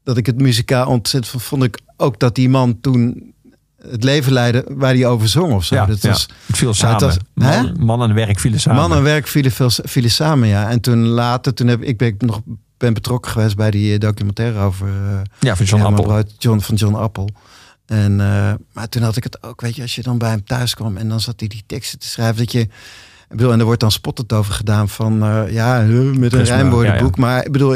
S3: dat ik het muzikaal ontzettend vond ik ook dat die man toen het leven leidde waar hij over zong of zo.
S2: Ja,
S3: dat
S2: was, het viel samen. was, man, man, en werk vielen samen.
S3: Man en werk vielen, vielen samen, ja. En toen later, toen heb ik ben ik nog ben betrokken geweest bij die eh, documentaire over uh,
S2: ja, van John Appel.
S3: John, van John Appel. En, uh, maar toen had ik het ook, weet je, als je dan bij hem thuis kwam en dan zat hij die teksten te schrijven, dat je, ik bedoel, en er wordt dan spottend over gedaan van, uh, ja, met een rijmwoordenboek, ja, ja. maar ik bedoel,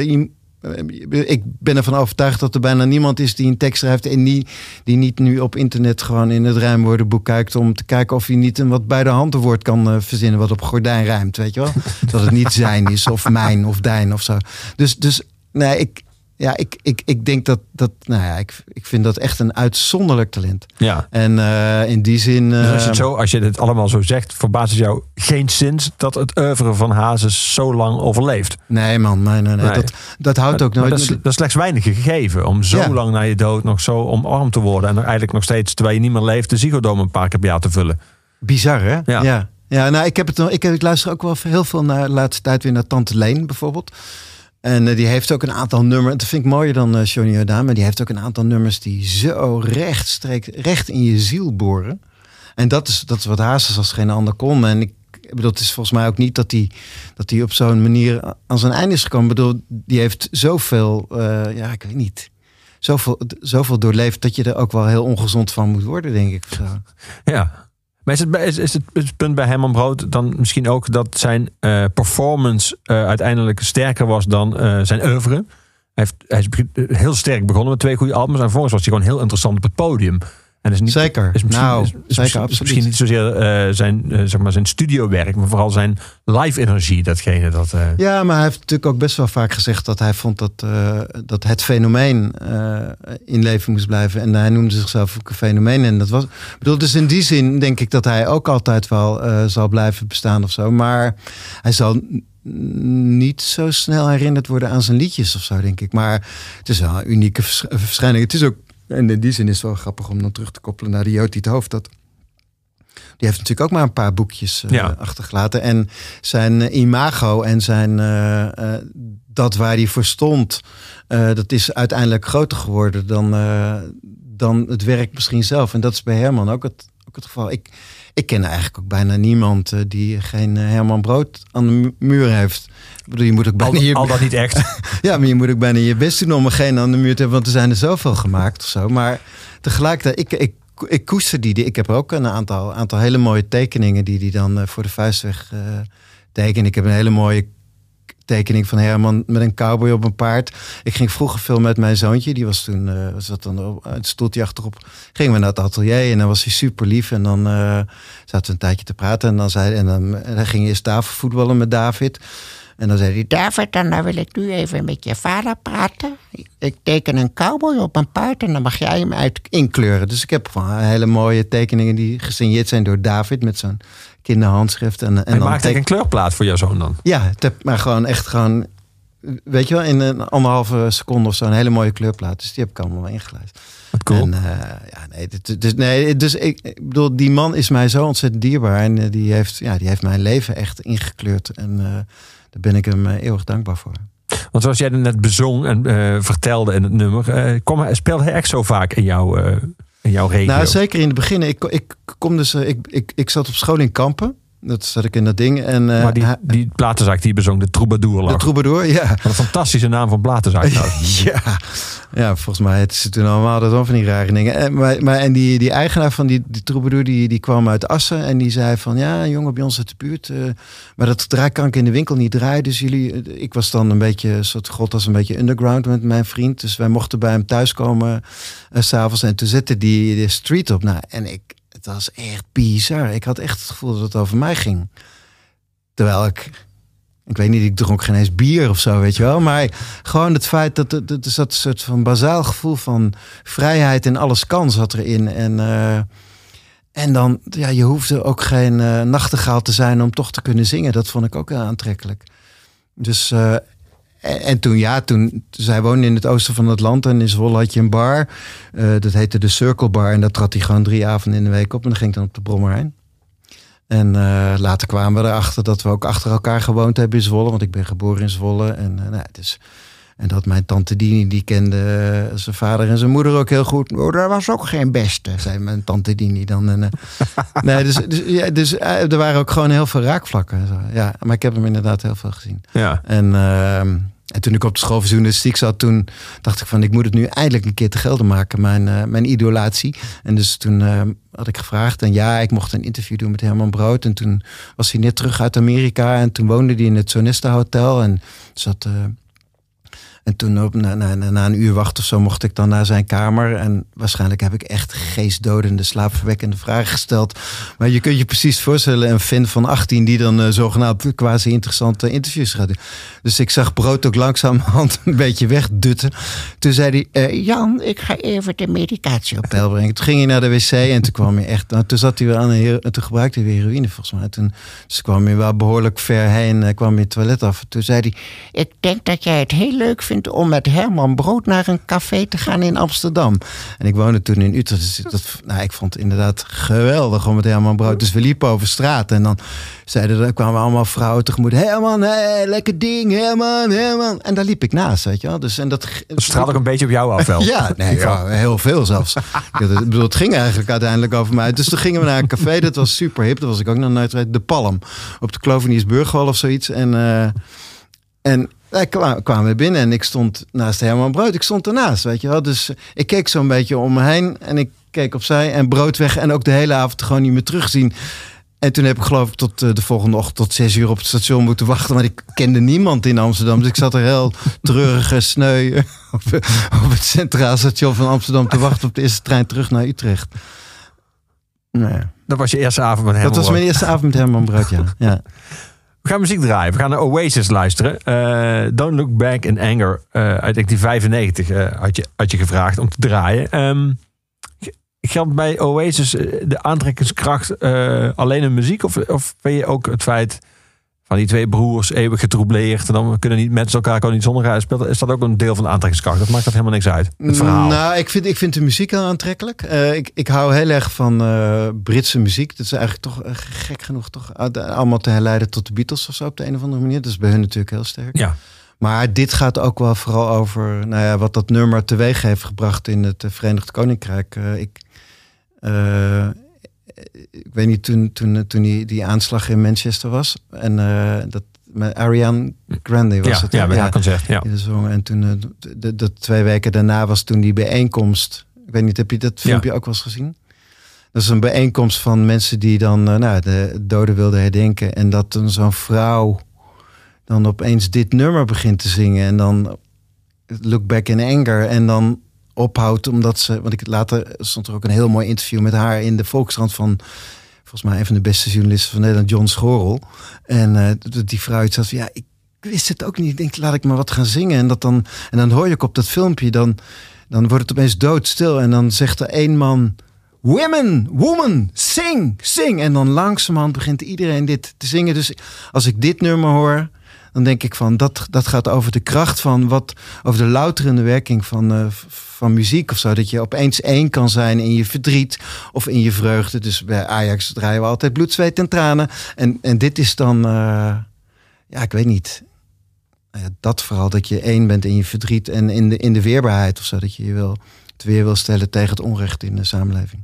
S3: ik ben ervan overtuigd dat er bijna niemand is die een tekst schrijft en die, die niet nu op internet gewoon in het rijmwoordenboek kijkt om te kijken of hij niet een wat bij de hand woord kan uh, verzinnen wat op gordijn rijmt, weet je wel? dat het niet zijn is of mijn of dijn of zo. Dus, dus nee, ik, ja, ik, ik, ik denk dat, dat nou ja, ik, ik vind dat echt een uitzonderlijk talent.
S2: Ja.
S3: En eh, in die zin.
S2: Dus als je,
S3: eh,
S2: het zo, als je dit allemaal zo zegt, verbaast het jou geen zins dat het oeuvre van Hazes zo lang overleeft.
S3: Nee, man, nee, nee, nee.
S2: Nee.
S3: Dat, dat houdt ook nooit.
S2: dat, is, dat is slechts weinig gegeven om zo
S3: Ja.
S2: lang na je dood nog zo omarmd te worden. En er eigenlijk nog steeds, terwijl je niet meer leeft, de ziegodome een paar keer per jaar te vullen.
S3: Bizar, hè?
S2: Ja.
S3: ja. ja. nou, ik, heb het, nog- ik, heb, ik luister ook wel heel veel naar de laatste tijd weer naar Tante Leen bijvoorbeeld. En eh, die heeft ook een aantal nummers. Dat vind ik mooier dan eh Johnny Jordaan. Maar die heeft ook een aantal nummers die zo rechtstreeks, recht in je ziel boren. En dat is, dat is wat Hazes als geen ander kon. En ik bedoel, het is volgens mij ook niet dat hij dat hij op zo'n manier aan zijn einde is gekomen. Ik bedoel, die heeft zoveel, eh, ja, ik weet niet. Zoveel, zoveel doorleefd dat je er ook wel heel ongezond van moet worden, denk ik.
S2: Ja. Maar is het, is, is het, punt bij Herman Brood dan misschien ook dat zijn eh, performance eh, uiteindelijk sterker was dan eh, zijn oeuvre? Hij, heeft, hij is heel sterk begonnen met twee goede albums. En vervolgens was hij gewoon heel interessant op het podium. En is niet,
S3: Zeker.
S2: Is misschien,
S3: Nou,
S2: is, is
S3: zeker,
S2: misschien, niet zozeer eh, zijn, eh, zeg maar zijn studiowerk, maar vooral zijn live energie. Datgene dat. eh,
S3: Ja, maar hij heeft natuurlijk ook best wel vaak gezegd dat hij vond dat, dat het fenomeen in leven moest blijven. En hij noemde zichzelf ook een fenomeen. En dat was. Bedoel, dus in die zin denk ik dat hij ook altijd wel zal blijven bestaan of zo. Maar hij zal niet zo snel herinnerd worden aan zijn liedjes of zo, denk ik. Maar het is wel een unieke vers- verschijning. Het is ook. En in die zin is het wel grappig om dan terug te koppelen naar de Jood het hoofd. Dat die heeft natuurlijk ook maar een paar boekjes eh,
S2: Ja.
S3: achtergelaten. En zijn eh, imago en zijn eh, dat waar hij voor stond, dat is uiteindelijk groter geworden dan, dan het werk misschien zelf. En dat is bij Herman ook het, ook het geval. Ik, ik ken eigenlijk ook bijna niemand eh, die geen eh, Herman Brood aan de mu- muur heeft. Ik bedoel, je moet ook bijna
S2: al,
S3: je,
S2: al dat niet echt.
S3: ja, maar je moet ook bijna je best doen om er geen aan de muur te hebben, want er zijn er zoveel gemaakt of zo. Maar tegelijkertijd, ik, ik, ik koester die. Ik heb ook een aantal, aantal hele mooie tekeningen die die dan eh, voor de vuistweg eh tekenen. Ik heb een hele mooie tekening van Herman met een cowboy op een paard. Ik ging vroeger veel met mijn zoontje. Die was toen, eh zat dan op het stoeltje achterop. Gingen we naar het atelier en dan was hij super lief. En dan eh, zaten we een tijdje te praten. En dan, zei, en dan, ging hij eens tafelvoetballen met David. En dan zei hij,
S5: David, dan wil ik nu even met je vader praten. Ik teken een cowboy op een paard en dan mag jij hem uit.
S3: inkleuren. Dus ik heb gewoon hele mooie tekeningen die gesigneerd zijn door David met zo'n kinderhandschrift. En, en
S2: Hij
S3: dan
S2: maakt
S3: tek-
S2: eigenlijk een kleurplaat voor jouw zoon dan.
S3: Ja, het heb, maar gewoon echt gewoon, weet je wel, in een anderhalve seconde of zo een hele mooie kleurplaat. Dus die heb ik allemaal ingelijst.
S2: Wat cool.
S3: En, eh, ja, nee, dus, nee, dus ik, ik bedoel, die man is mij zo ontzettend dierbaar. En eh, die, heeft, ja, die heeft mijn leven echt ingekleurd. En eh, daar ben ik hem eeuwig dankbaar voor.
S2: Want zoals jij net bezong en vertelde in het nummer, hij, speelde hij echt zo vaak in jouw, jouw regio?
S3: Nou, zeker in het begin. Ik, ik, kom dus, eh, ik, ik, ik zat op school in Kampen. Dat zat ik in dat ding. En, eh,
S2: maar die, die platenzaak die bezong, de Troubadour
S3: de troubadour, ja.
S2: Wat een fantastische naam van platenzaak. trouwens.
S3: ja. ja, volgens mij het is toen allemaal dat dan van die rare dingen. En, maar, maar, en die, die eigenaar van die, die troubadour, die, die kwam uit Assen. En die zei van, ja, een jongen bij ons uit de buurt. eh, maar dat draai kan ik in de winkel niet draaien. Dus jullie, eh, ik was dan een beetje, een soort god als een beetje underground met mijn vriend. Dus wij mochten bij hem thuiskomen eh, s s'avonds. En toen zette die de street op. Nou, en ik, het was echt bizar. Ik had echt het gevoel dat het over mij ging. Terwijl ik ik weet niet, ik dronk geen eens bier of zo, weet je wel. Maar gewoon het feit dat er, er zat een soort van bazaal gevoel van vrijheid en alles kan zat erin. En, eh, en dan, ja, je hoefde ook geen eh, nachtegaal te zijn om toch te kunnen zingen. Dat vond ik ook heel aantrekkelijk. Dus, eh, en, en toen, ja, toen, zij woonde in het oosten van het land en in Zwolle had je een bar. Eh, dat heette de Circle Bar en daar trad hij gewoon drie avonden in de week op. En dan ging ik dan op de Brommerijn. En eh, later kwamen we erachter dat we ook achter elkaar gewoond hebben in Zwolle. Want ik ben geboren in Zwolle. En, eh, nou, dus, en dat mijn tante Dini, die kende zijn vader en zijn moeder ook heel goed. Oh, dat was ook geen beste, zei mijn tante Dini dan. En, nee, dus dus, ja, dus er waren ook gewoon heel veel raakvlakken. Zo. Ja, maar ik heb hem inderdaad heel veel gezien.
S2: Ja.
S3: En, ehm, en toen ik op de school voor journalistiek zat, toen dacht ik van ik moet het nu eindelijk een keer te gelden maken, mijn, eh, mijn idolatie. En dus toen ehm, had ik gevraagd en ja, ik mocht een interview doen met Herman Brood. En toen was hij net terug uit Amerika en toen woonde hij in het Sonesta Hotel en zat... eh, En toen op, na, een uur wachten of zo mocht ik dan naar zijn kamer. En waarschijnlijk heb ik echt geestdodende, slaapverwekkende vragen gesteld. Maar je kunt je precies voorstellen, een fan van 18 die dan eh, zogenaamd quasi interessante interviews gaat doen. Dus ik zag Brood ook langzamerhand een beetje wegdutten. Toen zei hij, eh,
S5: Jan, ik ga even de medicatie op.
S3: peil brengen. Toen ging hij naar de wc en toen kwam hij echt. Nou, toen zat hij weer aan hero- en toen gebruikte hij weer heroïne volgens mij. Toen dus kwam hij wel behoorlijk ver heen. eh, kwam hij het toilet af. Toen zei hij:
S5: Ik denk dat jij het heel leuk vindt om met Herman Brood naar een café te gaan in Amsterdam.
S3: En ik woonde toen in Utrecht. Dus dat, nou, ik vond het inderdaad geweldig om met Herman Brood. Dus we liepen over straat. En dan zeiden er kwamen allemaal vrouwen tegemoet. Herman, hey, lekker ding, Herman, Herman. En daar liep ik naast, weet je wel. Dus, en dat,
S2: Dat straalt ook een beetje op jou af wel.
S3: Ja, nee, ja, heel veel zelfs. Ik bedoel, het ging eigenlijk uiteindelijk over mij. Dus toen gingen we naar een café, dat was super hip. Dat was ik ook nog nooit. De Palm. Op de Kloveniersburgwal of zoiets. En, eh, en daar kwa- kwamen we binnen en ik stond naast Herman Brood. Ik stond ernaast, weet je wel. Dus ik keek zo'n beetje om me heen en ik keek opzij en Brood weg. En ook de hele avond gewoon niet meer terugzien. En toen heb ik geloof ik tot eh, de volgende ochtend tot zes uur op het station moeten wachten. Want ik kende niemand in Amsterdam. Dus ik zat er heel treurig en sneu op, op het centraal station van Amsterdam te wachten op de eerste trein terug naar Utrecht. Nou ja.
S2: Dat was je eerste avond met hem.
S3: Dat was mijn eerste avond met Herman Brood, ja. ja.
S2: We gaan muziek draaien. We gaan naar Oasis luisteren. Eh, Don't Look Back in Anger eh, uit 1995 eh, had, je, had je gevraagd om te draaien. Ehm, geldt bij Oasis de aantrekkingskracht alleen in muziek? Of, of ben je ook het feit van die twee broers eeuwig getroubleerd en dan kunnen niet mensen elkaar gewoon niet zonder elkaar spelen? Is dat ook een deel van de aantrekkingskracht? Dat maakt dat helemaal niks uit. Het verhaal.
S3: Nou, ik vind, ik vind de muziek heel aantrekkelijk. Eh, ik, ik hou heel erg van eh, Britse muziek. Dat is eigenlijk toch eh, gek genoeg toch allemaal te herleiden tot de Beatles of zo op de een of andere manier. Dat is bij hun natuurlijk heel sterk.
S2: ja.
S3: Maar dit gaat ook wel vooral over nou ja, wat dat nummer teweeg heeft gebracht in het Verenigd Koninkrijk. Ik, ik weet niet, toen, toen, toen die, die aanslag in Manchester was. En eh, dat met Ariane Grande was
S2: ja,
S3: het.
S2: ja, bij haar concert. Ja.
S3: zong. En toen, eh, de, twee weken daarna was toen die bijeenkomst. Ik weet niet, heb je dat filmpje ook wel eens gezien? Dat is een bijeenkomst van mensen die dan eh, nou, de doden wilden herdenken. En dat dan zo'n vrouw dan opeens dit nummer begint te zingen. En dan Look Back in Anger. En dan ophoudt omdat ze... Want ik, later stond er ook een heel mooi interview met haar in de Volkskrant van... Volgens mij een van de beste journalisten van Nederland, John Schorel. En dat die vrouw had van... Ja, ik wist het ook niet. Ik denk, laat ik maar wat gaan zingen. En, dat dan, en dan hoor je op dat filmpje... Dan, dan wordt het opeens doodstil. En dan zegt er één man... Women, woman, sing, sing. En dan langzamerhand begint iedereen dit te zingen. Dus als ik dit nummer hoor, dan denk ik van dat, dat gaat over de kracht van wat, over de louterende werking van, eh, van muziek of zo. Dat je opeens één kan zijn in je verdriet of in je vreugde. Dus bij Ajax draaien we altijd bloed, zweet en tranen. En, en dit is dan, eh, ja, ik weet niet. Nou dat vooral dat je één bent in je verdriet en in de, in de weerbaarheid of zo. Dat je je wil, het weer wil stellen tegen het onrecht in de samenleving.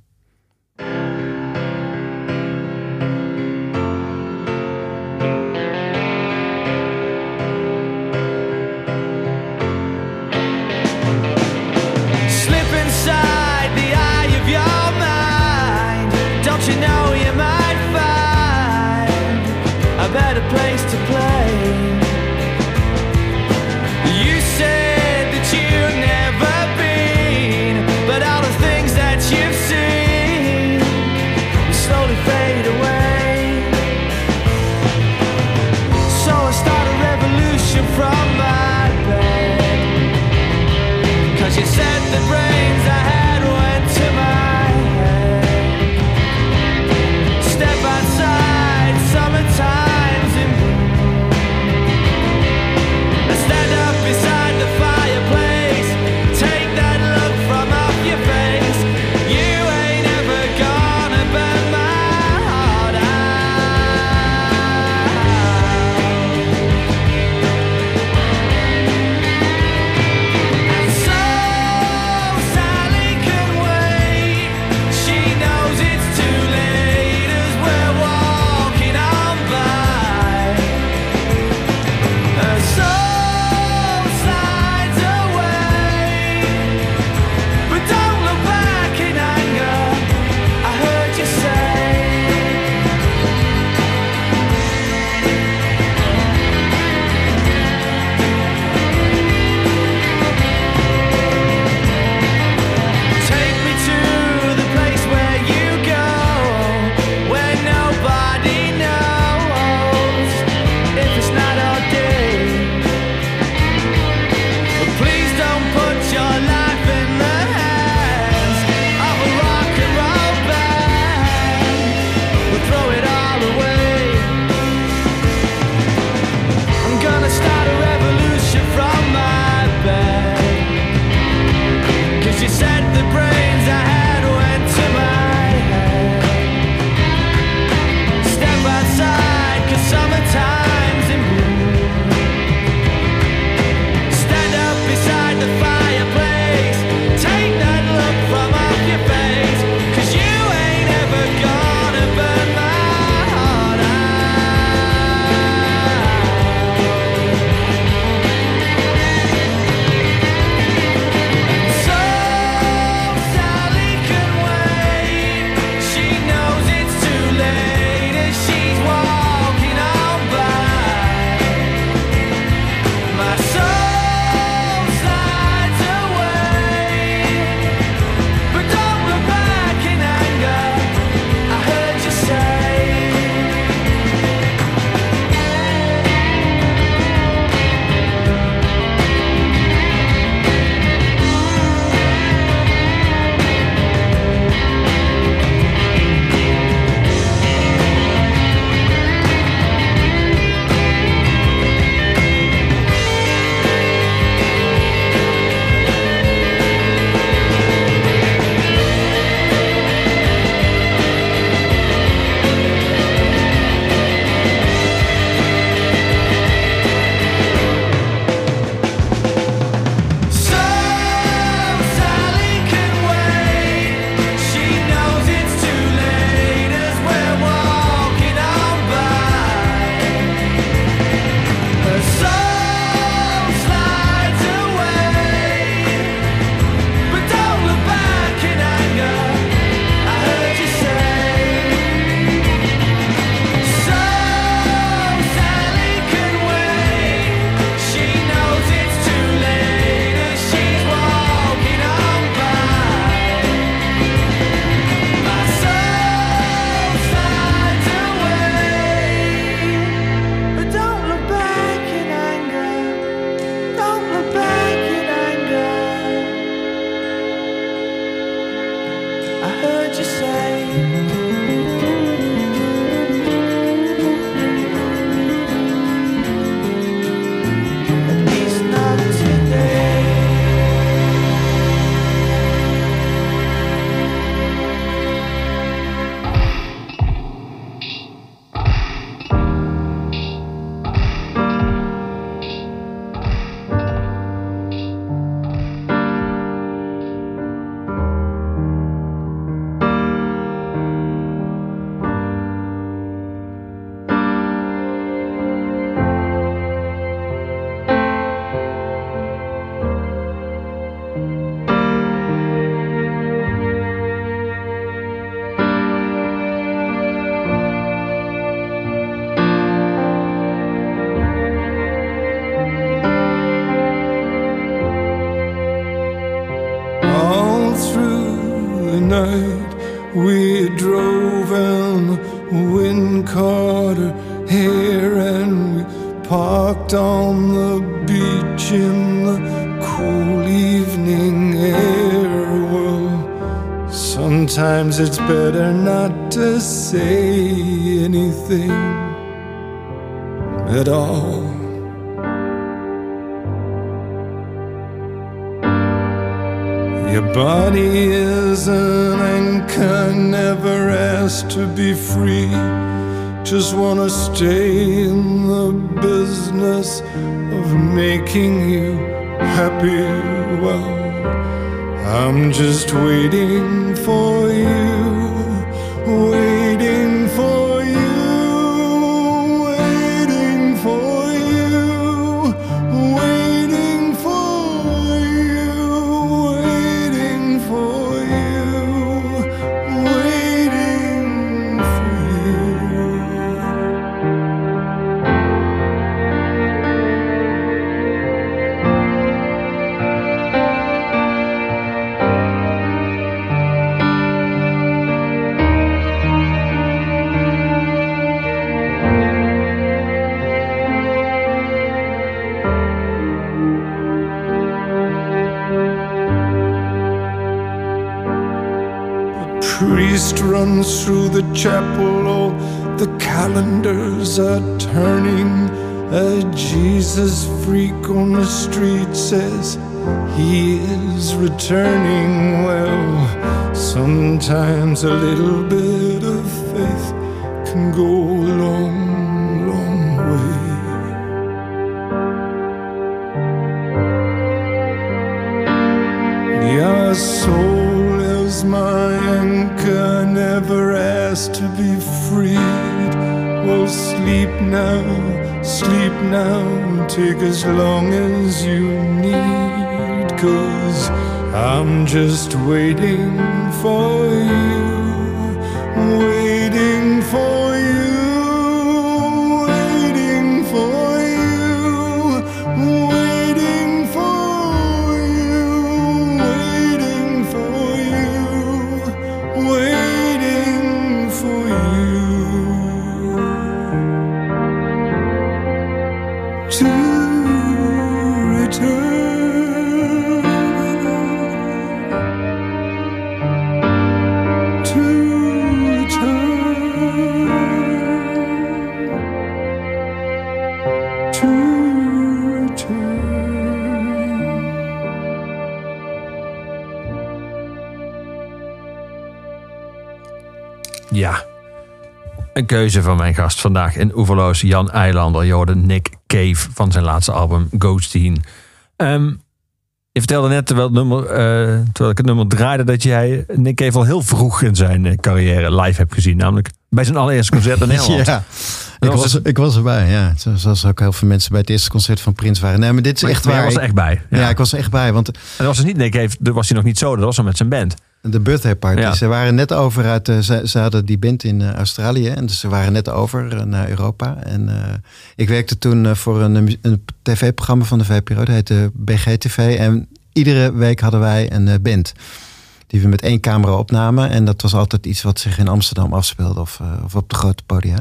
S6: Is an anchor, never asked to be free. Just wanna stay in the business of making you happy. Well, I'm just waiting for you, waiting runs through the chapel, all the calendars are turning. A Jesus freak on the street says he is returning. Well, sometimes a little bit of faith can go sleep now, sleep now, take as long as you need. Cause I'm just waiting for you,
S2: keuze van mijn gast vandaag in Oeverloos, Jan Eilander. Je hoorde Nick Cave van zijn laatste album Ghosteen. Ehm je vertelde net, terwijl, het nummer, eh, terwijl ik het nummer draaide, dat jij Nick Cave al heel vroeg in zijn eh, carrière live hebt gezien. Namelijk bij zijn allereerste concert in Nederland.
S3: Ja, ik
S2: was het-
S3: ik was erbij, ja. Zo- Zoals ook heel veel mensen bij het eerste concert van Prins waren. Nee, maar dit is
S2: Maar
S3: echt
S2: jij
S3: waar.
S2: was er echt bij. Ja.
S3: ja. ik was er echt bij, want
S2: En dat was dus niet Nick Cave, was hij nog niet zo, dat was al met zijn band.
S3: De birthday party,
S2: Ja.
S3: ze waren net over uit, eh, ze, ze hadden die band in eh, Australië. En dus ze waren net over eh, naar Europa. En ik werkte toen voor een, een tv-programma van de VPRO, dat heette BGTV. En iedere week hadden wij een band. Die we met één camera opnamen. En dat was altijd iets wat zich in Amsterdam afspeelde of, of op de grote podia.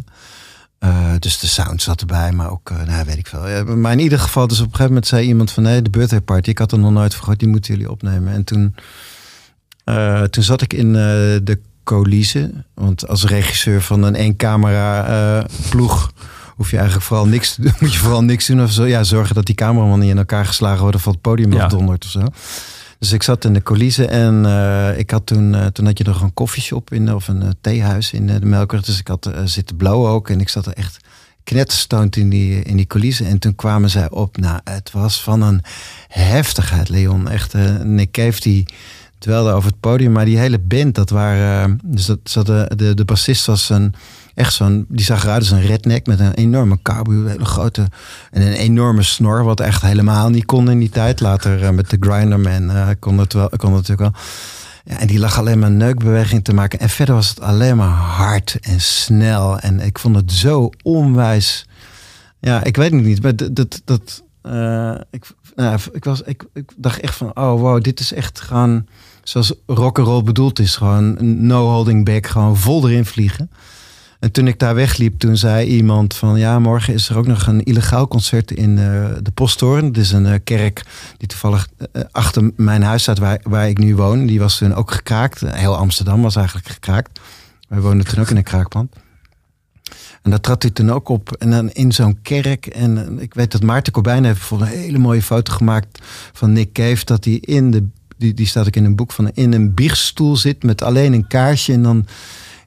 S3: Dus de sound zat erbij, maar ook, nou weet ik veel. Ja, maar in ieder geval, dus op een gegeven moment zei iemand van nee, de birthday party. Ik had er nog nooit van gehoord, die moeten jullie opnemen. En toen eh, toen zat ik in eh, de coulissen. Want als regisseur van een één camera eh, ploeg hoef je eigenlijk vooral niks te doen. Moet je vooral niks doen of zo. Ja, zorgen dat die cameraman niet in elkaar geslagen wordt of van het podium
S2: Ja.
S3: afdondert of zo. Dus ik zat in de coulissen en ik had toen, toen had je nog een koffieshop in of een eh, theehuis in de Melkweg. Dus ik had zitten blauwen ook en ik zat er echt knetterstoond in die, in die coulissen. En toen kwamen zij op. Nou, het was van een heftigheid, Leon. Echt, Nick Cave die dwelde over het podium. Maar die hele band, dat waren... eh, dus dat, zat de, de, bassist was een... Echt zo'n, die zag eruit als een redneck met een enorme cowboy, een hele grote en een enorme snor, wat echt helemaal niet kon in die tijd. Later eh, met de Grinderman eh kon het wel, kon het natuurlijk wel. Ja, en die lag alleen maar neukbeweging te maken. En verder was het alleen maar hard en snel. En ik vond het zo onwijs. Ja, ik weet het niet. Maar dat. dat, dat ik, nou, ik, was, ik, ik dacht echt van: oh wow, dit is echt gewoon zoals rock'n'roll bedoeld is. Gewoon no holding back, gewoon vol erin vliegen. En toen ik daar wegliep, toen zei iemand van... ja, morgen is er ook nog een illegaal concert in eh, de Posttoren. Het is een eh, kerk die toevallig eh, achter mijn huis staat waar, waar ik nu woon. Die was toen ook gekraakt. Heel Amsterdam was eigenlijk gekraakt. Wij woonden toen ook in een kraakpand. En daar trad hij toen ook op. En dan in zo'n kerk. En ik weet dat Maarten Corbijn heeft bijvoorbeeld een hele mooie foto gemaakt van Nick Cave. Dat hij in de, die, die staat ook in een boek van, in een biechtstoel zit met alleen een kaarsje. En dan,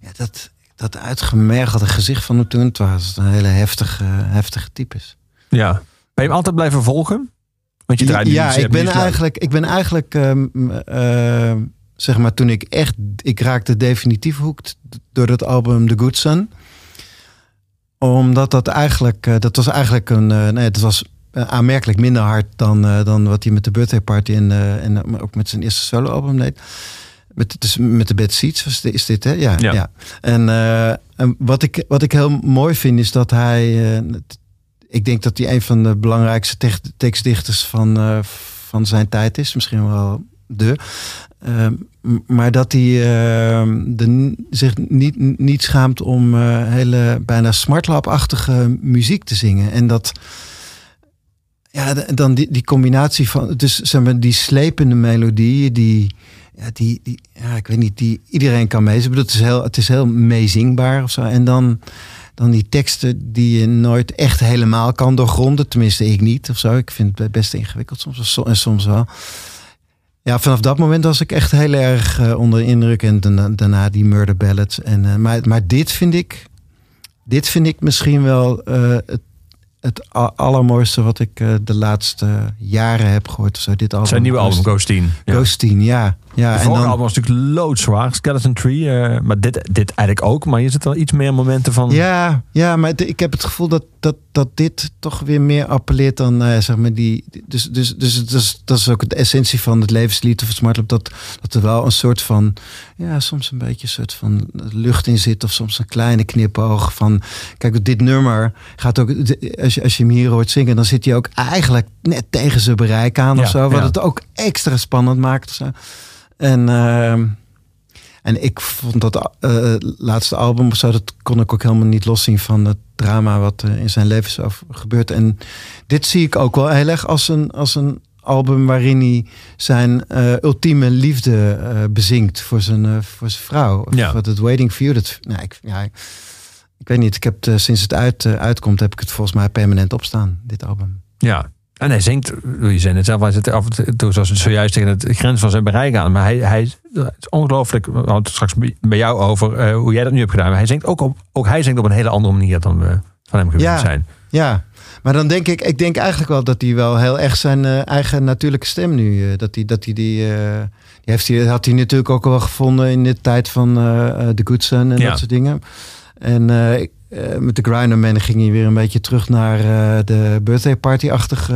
S3: ja, dat, dat uitgemergelde gezicht van toen. Was een hele heftige, heftige types.
S2: Ja. Ben je hem altijd blijven volgen? Want je draait
S3: ja,
S2: Zep
S3: ik ben eigenlijk, ik ben eigenlijk ehm, eh, zeg maar, toen ik echt, ik raakte definitief hoekt door dat album The Good Son. Omdat dat eigenlijk, eh, dat was eigenlijk een, eh, nee, het was aanmerkelijk minder hard dan, eh, dan wat hij met de Birthday Party en, eh, en eh, ook met zijn eerste solo-album deed. Met, dus met de Bad was dit, is dit, hè? Ja.
S2: Ja.
S3: ja. En, eh, en wat, ik, wat ik heel mooi vind is dat hij. eh, ik denk dat hij een van de belangrijkste tek- tekstdichters van, eh, van zijn tijd is. Misschien wel de. Ehm, maar dat hij ehm, de, zich niet, niet schaamt om eh, hele bijna smartlap-achtige muziek te zingen. En dat. Ja, dan die, die combinatie van. Dus zeg maar, die slepende melodieën, die. Ja, die, die, ja, ik weet niet, die iedereen kan meezingen. Het is heel, het is heel meezingbaar of zo. En dan, dan die teksten die je nooit echt helemaal kan doorgronden. Tenminste, ik niet of zo. Ik vind het best ingewikkeld soms en soms wel. Ja, vanaf dat moment was ik echt heel erg eh, onder de indruk. En daarna, daarna die murder ballads. En, eh, maar, maar dit vind ik, dit vind ik misschien wel eh, het, het allermooiste wat ik eh, de laatste jaren heb gehoord. Of zo, dit album.
S2: Zijn nieuwe album, Ghost 10. Ja.
S3: Ghost 10, ja. ja
S2: vorige album was natuurlijk loodzwaar, Skeleton Tree. eh, maar dit, dit eigenlijk ook. Maar je zit wel iets meer momenten van...
S3: Ja, ja, maar ik heb het gevoel dat, dat, dat dit toch weer meer appelleert dan, ja, zeg maar, die. Dus, dus, dus het is, dat is ook de essentie van het levenslied of het smartlap. Dat, dat er wel een soort van, ja, soms een beetje een soort van lucht in zit. Of soms een kleine knipoog van, kijk, dit nummer gaat ook, als je, als je hem hier hoort zingen, dan zit hij ook eigenlijk net tegen zijn bereik aan
S2: Ja,
S3: of zo. Wat
S2: ja.
S3: het ook extra spannend maakt of zo. En, ehm, en ik vond dat eh, laatste album of zo, dat kon ik ook helemaal niet loszien van het drama wat eh, in zijn leven is gebeurd. En dit zie ik ook wel heel erg als een, als een album waarin hij zijn eh, ultieme liefde bezinkt voor zijn, voor zijn vrouw. Of
S2: Ja.
S3: Wat het Waiting for You. Dat, nou, ik, ja, ik, weet niet, ik heb het, eh, sinds het uit, eh, uitkomt, heb ik het volgens mij permanent opstaan, dit album.
S2: Ja. En hij zingt, je zei het zelf, hij zit af en toe zoals het zojuist tegen het grens van zijn bereik aan. Maar hij, hij het is ongelooflijk, we hadden het straks bij- jou over eh, hoe jij dat nu hebt gedaan. Maar hij zingt ook op, ook hij zingt op een hele andere manier dan we van hem gewend
S3: Ja.
S2: zijn.
S3: Ja, maar dan denk ik, ik denk eigenlijk wel dat hij wel heel erg zijn eigen natuurlijke stem nu, dat hij, dat hij die, die heeft hij, had hij natuurlijk ook wel gevonden in de tijd van The Good Son en
S2: Ja.
S3: dat soort dingen. En eh, ik- eh, met de Grinderman ging hij weer een beetje terug naar eh, de birthday party-achtige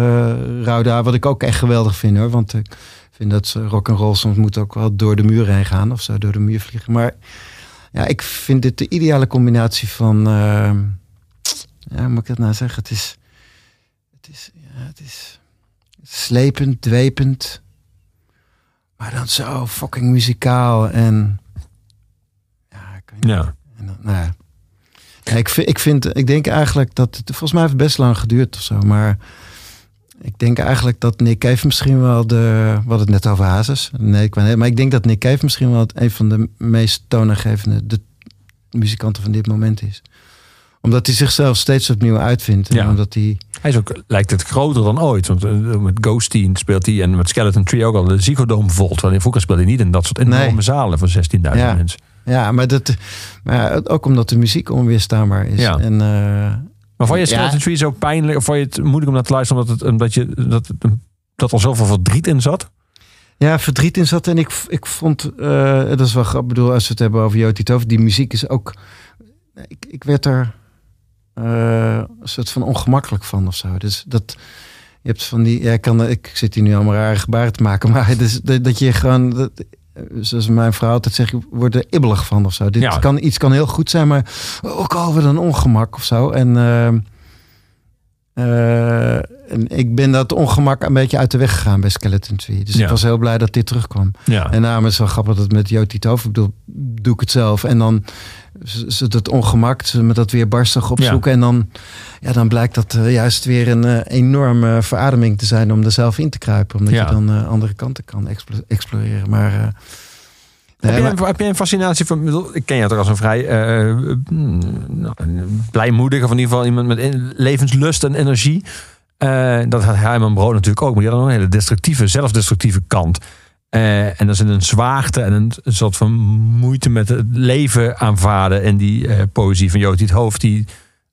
S3: uh, wat ik ook echt geweldig vind hoor, want ik vind dat rock and roll soms moet ook wel door de muur heen gaan of zo, door de muur vliegen. Maar ja, ik vind dit de ideale combinatie van, eh, ja, hoe moet ik dat nou zeggen? Het is, het is, ja, het is slepend, dwepend. Maar dan zo fucking muzikaal en... Ja.
S2: Ja.
S3: En dan, nou ja. Ja, ik, vind, ik, vind, ik denk eigenlijk dat het... Volgens mij heeft het best lang geduurd of zo. Maar Ik denk eigenlijk dat Nick Cave misschien wel de... We hadden het net over Hazes. Nee, ik niet. Maar ik denk dat Nick Cave misschien wel een van de meest toonaangevende de muzikanten van dit moment is. Omdat hij zichzelf steeds opnieuw uitvindt. En
S2: Ja.
S3: omdat hij...
S2: Hij is ook, lijkt het groter dan ooit. Want eh, met Ghosty speelt hij en met Skeleton Tree ook al de Ziggo Dome volt. Want vroeger speelde hij niet in dat soort enorme
S3: Nee.
S2: zalen van 16.000
S3: Ja.
S2: mensen.
S3: Ja, maar, dat, maar ook omdat de muziek onweerstaanbaar is.
S2: Ja.
S3: En, eh,
S2: Maar vond je
S3: Ja.
S2: Skeleton Tree zo pijnlijk? Of vond je het moeilijk om naar te luisteren omdat, het, omdat je, dat, dat er zoveel verdriet in zat?
S3: Ja, verdriet in zat. En ik, ik vond, eh, dat is wel grappig. Ik bedoel, als we het hebben over Joti Tover, die muziek is ook. Ik, ik werd er eh, een soort van ongemakkelijk van of zo. Dus dat. Je hebt van die. Ja, ik, kan, ik zit hier nu allemaal rare gebaren te maken. Maar is, dat, dat je gewoon. Dat, zoals mijn vrouw altijd zegt, je wordt er ibbelig van of zo. Dit
S2: Ja.
S3: kan, iets kan heel goed zijn, maar ook alweer een ongemak of zo. En. eh, eh, en ik ben dat ongemak een beetje uit de weg gegaan bij Skeleton Tree. Dus
S2: Ja.
S3: ik was heel blij dat dit terugkwam.
S2: Ja.
S3: En is het wel grappig dat met Joti Tover, ik bedoel, doe ik het zelf. En dan het het ongemak, ze me dat weer barstig opzoeken. En dan, ja, dan blijkt dat eh, juist weer een eh, enorme verademing te zijn om er zelf in te kruipen. Omdat
S2: Ja.
S3: je dan eh, andere kanten kan explo- exploreren. Maar,
S2: Heb,
S3: nee,
S2: je
S3: maar-
S2: een, heb je een fascinatie van... ik ken jou toch als een vrij mm, nou, blijmoedig... of in ieder geval iemand met levenslust en energie. Dat had Herman Brood natuurlijk ook. Maar die had een hele destructieve, zelfdestructieve kant. Eh, en dat is een zwaarte en een, soort van moeite met het leven aanvaarden. En die eh, poëzie van Jood het Hoofd... die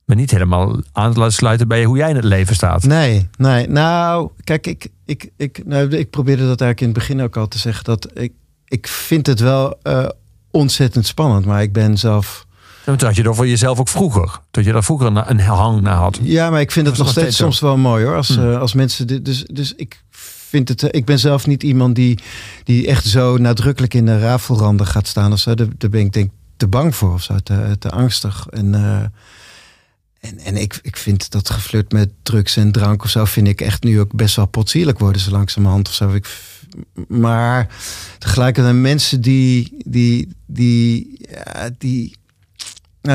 S2: me niet helemaal aan laten sluiten bij hoe jij in het leven staat.
S3: Nee, nee. Nou, kijk, ik, ik, ik, nou, ik probeerde dat eigenlijk in het begin ook al te zeggen. Dat ik, ik vind het wel eh, ontzettend spannend. Maar ik ben zelf...
S2: En toen had je er voor jezelf ook vroeger. Dat je daar vroeger een, hang naar had.
S3: Ja, maar ik vind het
S2: Dat
S3: nog steeds
S2: steeds
S3: soms wel mooi hoor. Als,
S2: Hm.
S3: eh, als mensen. dit- Dus, dus ik vind het. eh, Ik ben zelf niet iemand die, die echt zo nadrukkelijk in de rafelranden gaat staan of zo. Daar, ben ik denk te bang voor of zo. Te, te angstig. En, eh, en, en ik, ik vind dat geflirt met drugs en drank of zo. vind ik echt nu ook best wel potsierlijk worden, zo langzamerhand of zo. Ik, maar tegelijkertijd mensen die. die, die, die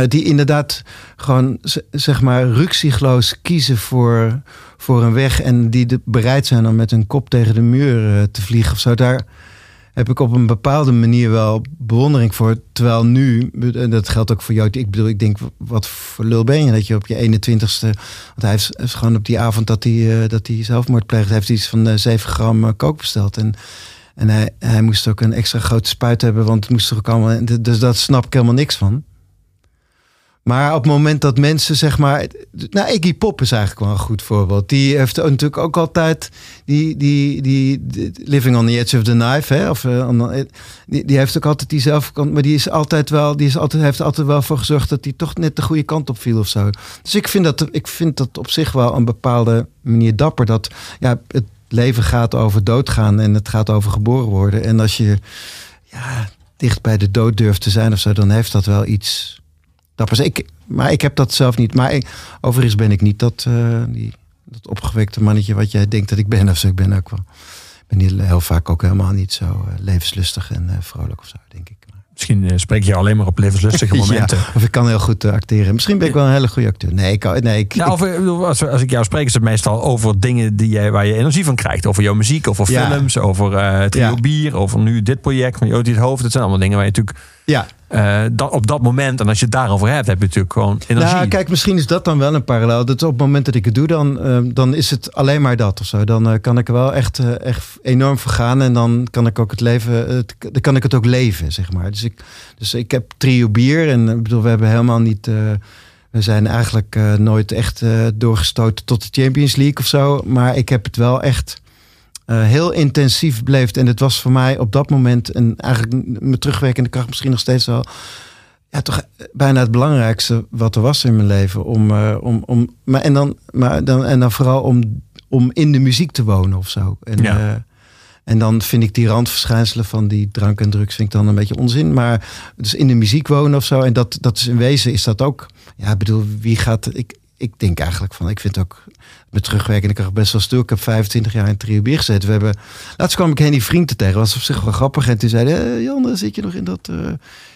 S3: die inderdaad gewoon zeg maar ruksigloos kiezen voor, voor een weg en die de, bereid zijn om met hun kop tegen de muur eh, te vliegen of zo. Daar heb ik op een bepaalde manier wel bewondering voor. Terwijl nu, en dat geldt ook voor jou, ik bedoel, ik denk, wat voor lul ben je dat je op je 21ste, want hij heeft, gewoon op die avond dat hij, eh, dat hij zelfmoord pleegde, heeft iets van eh, 7 gram eh, kook besteld. En en hij, hij moest ook een extra grote spuit hebben, want het moest er ook allemaal. Dus dat snap ik helemaal niks van. Maar op het moment dat mensen, zeg maar. Nou, Iggy Pop is eigenlijk wel een goed voorbeeld. Die heeft natuurlijk ook altijd. Die, die, die, die Living on the Edge of the Knife. Hè, of, eh, on- die, die heeft ook altijd diezelfde kant. Maar die is altijd wel. Die is altijd, heeft altijd wel voor gezorgd dat hij toch net de goede kant op viel of zo. Dus ik vind dat, ik vind dat op zich wel een bepaalde manier dapper. Dat ja, het leven gaat over doodgaan en het gaat over geboren worden. En als je ja, dicht bij de dood durft te zijn of zo, dan heeft dat wel iets dappers. Ik, maar ik heb dat zelf niet. Maar ik, overigens ben ik niet dat, eh, die, dat opgewekte mannetje wat jij denkt dat ik ben. Of zo. Ik ben ook wel. Ik ben heel, heel vaak ook helemaal niet zo eh, levenslustig en eh, vrolijk of zo, denk ik.
S2: Misschien eh, spreek je alleen maar op levenslustige momenten.
S3: Ja, of ik kan heel goed acteren. Misschien ben ik wel een hele goede acteur. Nee, ik, kan- nee, ik,
S2: of, bedoel, als, als ik jou spreek, is het meestal over dingen die jij, waar je energie van krijgt. Over jouw muziek, over
S3: Ja.
S2: films, over eh trio
S3: Ja.
S2: bier, over nu dit project van Jody het Hoofd. Dat zijn allemaal dingen waar je natuurlijk
S3: ja,
S2: eh, dat, op dat moment, en als je het daarover hebt, heb je natuurlijk gewoon energie.
S3: Nou, kijk, misschien is dat dan wel een parallel. Dat op het moment dat ik het doe, dan, eh, dan is het alleen maar dat of zo. Dan eh, kan ik er wel echt, echt enorm voor gaan. En dan kan ik ook het leven, het, dan kan ik het ook leven, zeg maar. Dus ik, dus ik heb trio bier. En ik bedoel, we hebben helemaal niet. we zijn eigenlijk nooit echt doorgestoten tot de Champions League of zo. Maar ik heb het wel echt eh, heel intensief beleefd. En het was voor mij op dat moment, en eigenlijk mijn terugwerkende kracht misschien nog steeds wel ja, toch bijna het belangrijkste wat er was in mijn leven. Om, eh, om, om, maar en, dan, maar dan, en dan vooral om, om in de muziek te wonen of zo. En,
S2: Ja.
S3: eh, en dan vind ik die randverschijnselen van die drank en drugs vind ik dan een beetje onzin. Maar dus in de muziek wonen of zo. En dat, dat is in wezen is dat ook. Ja, ik bedoel, wie gaat. Ik, ik denk eigenlijk van, ik vind ook met terugwerkende kracht best wel stil. Ik heb 25 jaar in Trio Bier gezeten. We hebben, laatst kwam ik heen die vrienden tegen, was op zich wel grappig. En toen zei hij, eh, Jan, zit je nog in dat eh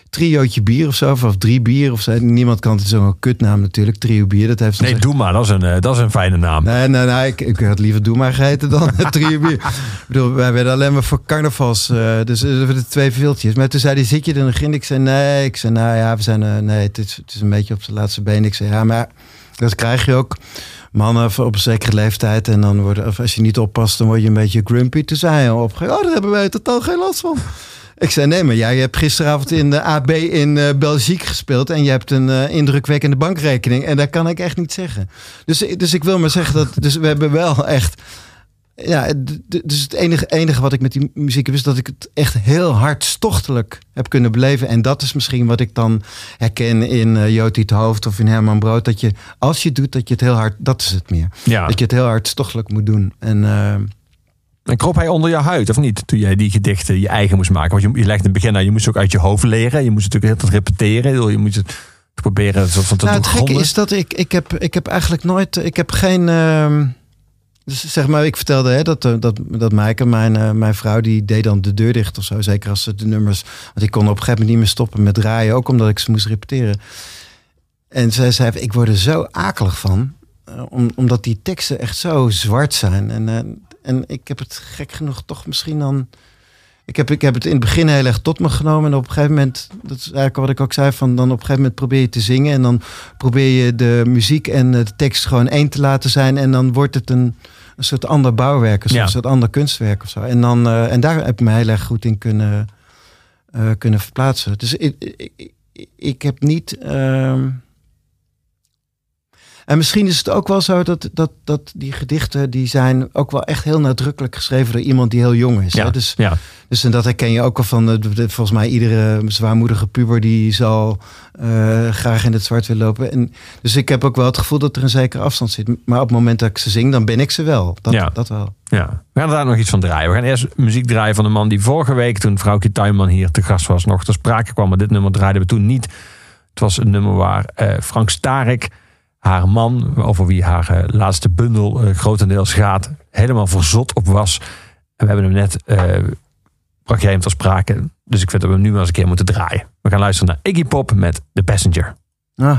S3: triootje bier of zo, of, of drie bier of zo. Niemand kan het zo'n kutnaam natuurlijk, trio bier. Dat heeft
S2: Nee, doe maar. Dat is een, eh, dat is een fijne naam.
S3: Nee, nee, nee ik, ik had liever Doe maar geheten dan trio bier. ik bedoel, wij werden alleen maar voor carnavals, dus uh, de twee veeltjes. Maar toen zei hij, zit je er nog in? Ik zei, nee. Ik zei, nou ja, we zijn, nee, het is, het is een beetje op zijn laatste been. Ik zei, ja, maar dat krijg je ook. Mannen op een zekere leeftijd en dan worden, of als je niet oppast, dan word je een beetje grumpy. Toen zei hij op, oh, daar hebben wij totaal geen last van. Ik zei, nee, maar jij hebt gisteravond in de AB in uh, Belgique gespeeld... en je hebt een uh, indrukwekkende bankrekening. En dat kan ik echt niet zeggen. Dus, dus ik wil maar zeggen dat... Dus we hebben wel echt... Ja, dus het enige, enige wat ik met die muziek heb... is dat ik het echt heel hartstochtelijk heb kunnen beleven. En dat is misschien wat ik dan herken in uh, Joti het Hoofd of in Herman Brood. Dat je, als je het doet, dat je het heel hard... Dat is het meer.
S2: Ja.
S3: Dat je het heel hartstochtelijk moet doen. En...
S2: En kroop hij onder je huid, of niet? Toen jij die gedichten je eigen moest maken. Want je, je legt in het begin aan, je moest ook uit je hoofd leren. Je moest het natuurlijk heel repeteren. Je moet het proberen van te
S3: nou, Het gekke is dat ik, ik, heb, ik heb eigenlijk nooit... Ik heb geen... Uh, dus zeg maar, ik vertelde hè, dat, dat, dat Maaike, mijn, uh, mijn vrouw, die deed dan de deur dicht of zo. Zeker als ze de nummers... Want ik kon op een gegeven moment niet meer stoppen met draaien. Ook omdat ik ze moest repeteren. En zij zei, ik word er zo akelig van. Om, omdat die teksten echt zo zwart zijn. En... En ik heb het gek genoeg toch misschien dan. Ik heb, ik heb het in het begin heel erg tot me genomen. En op een gegeven moment, dat is eigenlijk wat ik ook zei, van dan op een gegeven moment probeer je te zingen. En dan probeer je de muziek en de tekst gewoon één te laten zijn. En dan wordt het een, een soort ander bouwwerk, een ja. soort ander kunstwerk of zo. En, dan, uh, en daar heb ik me heel erg goed in kunnen, uh, kunnen verplaatsen. Dus ik, ik, ik heb niet. Uh, en misschien is het ook wel zo dat, dat, dat die gedichten die zijn ook wel echt heel nadrukkelijk geschreven door iemand die heel jong is.
S2: Ja,
S3: hè? Dus,
S2: ja.
S3: dus en dat herken je ook al van de, volgens mij iedere zwaarmoedige puber die zal uh, graag in het zwart willen lopen. En, dus ik heb ook wel het gevoel dat er een zekere afstand zit. Maar op het moment dat ik ze zing, dan ben ik ze wel. Dat,
S2: ja.
S3: dat wel.
S2: Ja, we gaan daar nog iets van draaien. We gaan eerst muziek draaien van een man die vorige week, toen vrouwtje Tuinman hier te gast was, nog ter sprake kwam. Maar dit nummer draaiden we toen niet. Het was een nummer waar uh, Frank Starik haar man, over wie haar uh, laatste bundel uh, grotendeels gaat, helemaal verzot op was. En we hebben hem net, uh, bracht jij hem sprake. Dus ik vind dat we hem nu maar eens een keer moeten draaien. We gaan luisteren naar Iggy Pop met The Passenger.
S3: Ah.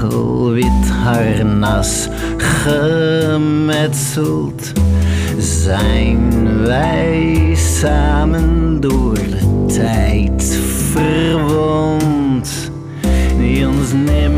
S3: Wit harnas gemetseld. Zijn wij samen door de tijd verwond, die ons nemen.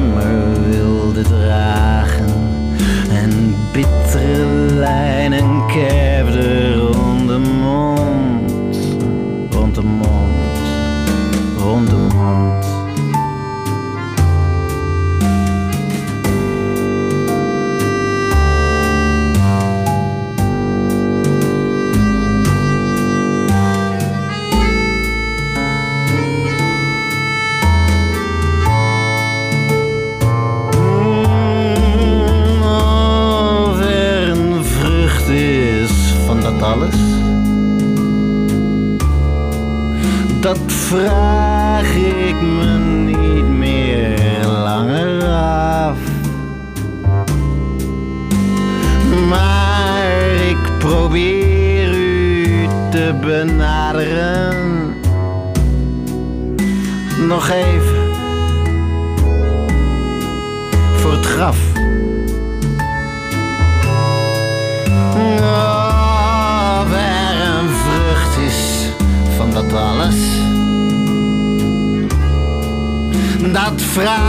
S3: vraag.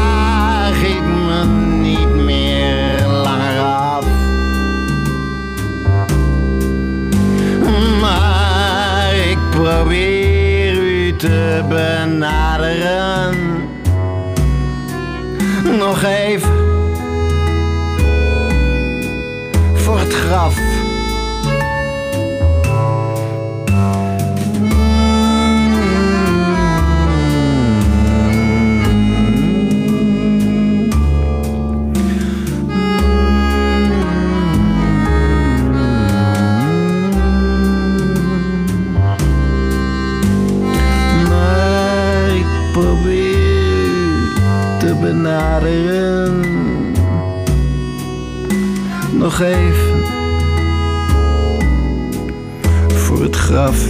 S3: Voor het graf.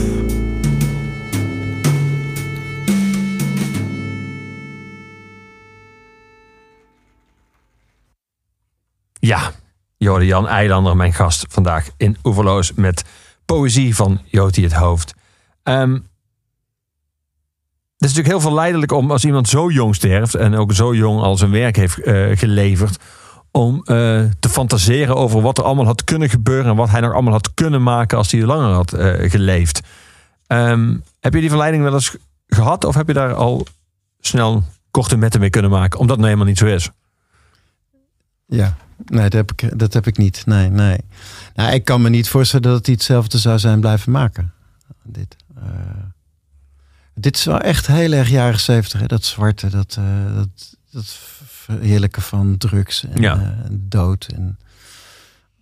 S2: Ja, Jorde Jan Eilander, mijn gast vandaag in Oeverloos met poëzie van Joti het Hoofd. Ehm het is natuurlijk heel verleidelijk om als iemand zo jong sterft en ook zo jong al zijn werk heeft eh, geleverd, om eh, te fantaseren over wat er allemaal had kunnen gebeuren en wat hij nog allemaal had kunnen maken als hij langer had eh, geleefd. Ehm, heb je die verleiding wel eens gehad of heb je daar al snel korte metten mee kunnen maken, omdat het nou helemaal niet zo is?
S3: Ja, nee, dat heb ik, dat heb ik niet. Nee, nee. Nou, ik kan me niet voorstellen dat hij hetzelfde zou zijn blijven maken. Dit, eh, dit is wel echt heel erg jaren zeventig. Dat zwarte, dat, dat, dat verheerlijken van drugs en
S2: Ja.
S3: eh, dood. En,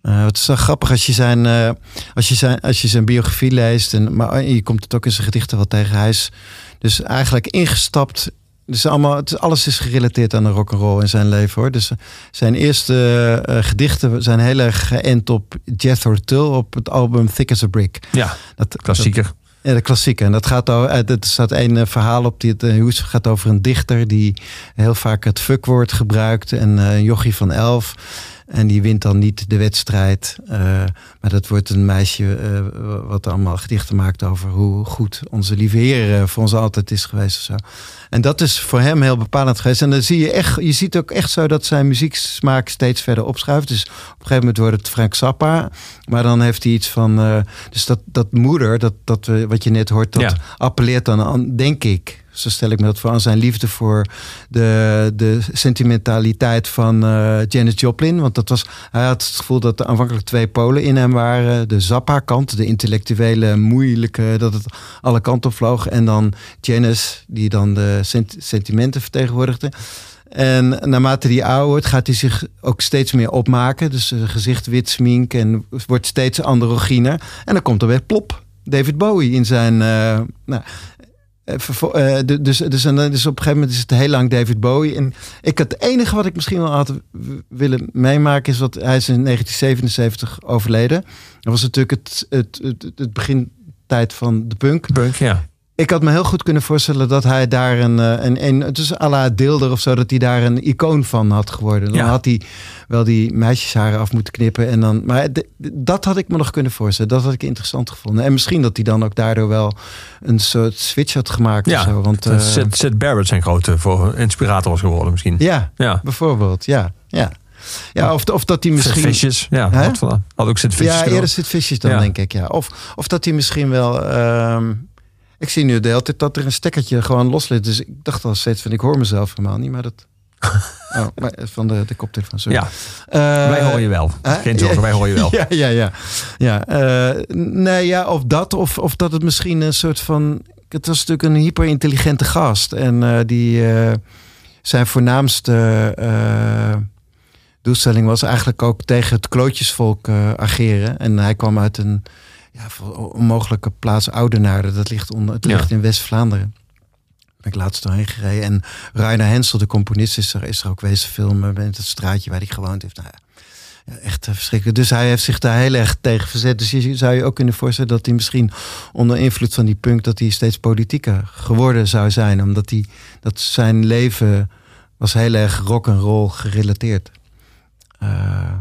S3: eh, het is wel grappig als je zijn, eh, als je zijn, als je zijn biografie leest. En, maar je komt het ook in zijn gedichten wel tegen. Hij is dus eigenlijk ingestapt. Dus allemaal, het, is- alles is gerelateerd aan de rock and roll in zijn leven hoor. Dus zijn eerste eh, gedichten zijn heel erg geënt op Jethro Tull op het album Thick as a Brick.
S2: Ja,
S3: Dat,
S2: klassieker.
S3: Ja, de klassieke. En dat gaat over, er staat een eh, verhaal op die het eh, het gaat over een dichter die heel vaak het fuckwoord gebruikt. En eh, een jochie van elf. En die wint dan niet de wedstrijd. Eh, maar dat wordt een meisje eh, wat allemaal gedichten maakt over hoe goed onze lieve Heer eh, voor ons altijd is geweest. Of zo. En dat is voor hem heel bepalend geweest. En dan zie je echt, je ziet ook echt zo dat zijn muzieksmaak steeds verder opschuift. Dus op een gegeven moment wordt het Frank Zappa. Maar dan heeft hij iets van. dus dat, dat moeder, dat, dat, wat je net hoort, dat
S2: Ja.
S3: appelleert dan aan, denk ik. Zo stel ik me dat voor aan zijn liefde voor de, de sentimentaliteit van eh Janis Joplin. Want dat was, hij had het gevoel dat er aanvankelijk twee polen in hem waren. De Zappa-kant, de intellectuele, moeilijke, dat het alle kanten vloog. En dan Janis, die dan de sent- sentimenten vertegenwoordigde. En naarmate die ouder wordt, gaat hij zich ook steeds meer opmaken. Dus zijn gezicht wit smink en wordt steeds androgyner. En dan komt er weer plop. David Bowie in zijn. eh, nou, eh, eh, du- dus, dus, op een gegeven moment is het heel lang David Bowie. En ik het enige wat ik misschien wel had willen meemaken, is wat hij is in 1977 overleden. Dat was natuurlijk het, het, het, het begintijd van de punk.
S2: Punk, ja.
S3: Ik had me heel goed kunnen voorstellen dat hij daar een, eh, een, een het is à la Deelder of zo, dat hij daar een icoon van had geworden. Dan
S2: Ja.
S3: had hij wel die meisjesharen af moeten knippen. En dan, maar dat had ik me nog kunnen voorstellen. Dat had ik interessant gevonden. En misschien dat hij dan ook daardoor wel een soort switch had gemaakt.
S2: Ja,
S3: of zo, want,
S2: Sid, Sid Barrett zijn grote voor inspirator was geworden misschien.
S3: ja,
S2: Ja.
S3: bijvoorbeeld. Ja, ja. ja of, of dat hij misschien...
S2: Vicious, ja.
S3: Hè?
S2: Had, ook Sid Vicious
S3: Ja, eerder zit visjes dan,
S2: Ja.
S3: denk ik. Ja. Of, of dat hij misschien wel. ehm, ik zie nu de hele tijd dat er een stekkertje gewoon los ligt. Dus ik dacht al steeds van ik hoor mezelf helemaal niet, maar dat. Oh, maar van de, de koptelefoon. Sorry.
S2: Ja,
S3: Eh,
S2: wij horen je wel. Geen zorgen, wij horen je wel.
S3: Ja, ja, ja. ja eh, nee, ja, of dat, of, of dat het misschien een soort van. Het was natuurlijk een hyperintelligente gast. En eh, die eh, zijn voornaamste eh, doelstelling was eigenlijk ook tegen het klootjesvolk eh, ageren. En hij kwam uit een ja, onmogelijke plaats Oudenaarde. Dat ligt, onder, het
S2: Ja.
S3: ligt in West-Vlaanderen. Daar ben ik laatst doorheen gereden. En Rainer Hensel, de componist, is er, is er ook wezen filmen. In het straatje waar hij gewoond heeft. Nou ja, echt eh, verschrikkelijk. Dus hij heeft zich daar heel erg tegen verzet. Dus je zou je ook kunnen voorstellen dat hij misschien onder invloed van die punk... dat hij steeds politieker geworden zou zijn. Omdat hij, dat zijn leven was heel erg rock and roll gerelateerd. Eh,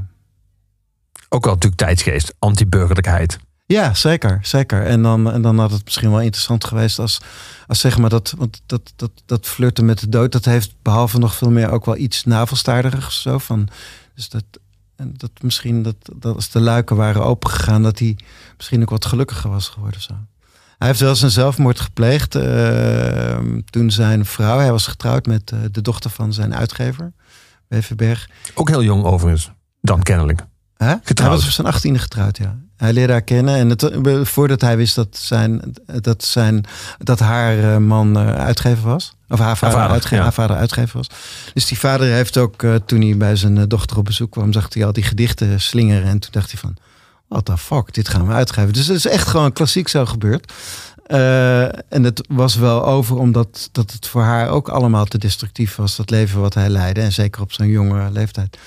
S2: Ook al natuurlijk tijdsgeest, anti-burgerlijkheid.
S3: Ja, zeker, zeker. En dan, en dan had het misschien wel interessant geweest als, als zeg maar dat, want dat, dat, dat flirten met de dood, dat heeft behalve nog veel meer ook wel iets navelstaardigers zo van. Dus dat, en dat misschien dat, dat als de luiken waren opengegaan, dat hij misschien ook wat gelukkiger was geworden zo. Hij heeft wel eens een zelfmoord gepleegd eh, toen zijn vrouw, hij was getrouwd met eh, de dochter van zijn uitgever, Weverberg.
S2: Ook heel jong overigens, dan kennelijk. Getrouwd.
S3: Hij was op zijn achttiende getrouwd, ja. Hij leerde haar kennen en het, voordat hij wist dat, zijn, dat, zijn, dat haar eh, man eh, uitgever was. Of haar vader,
S2: vader,
S3: uitge-
S2: ja.
S3: haar vader uitgever was. Dus die vader heeft ook, eh, toen hij bij zijn dochter op bezoek kwam, zag hij al die gedichten slingeren. En toen dacht hij van, what the fuck, dit gaan we uitgeven. Dus het is echt gewoon klassiek zo gebeurd. En het was wel over omdat dat het voor haar ook allemaal te destructief was, dat leven wat hij leidde. En zeker op zo'n jonge leeftijd.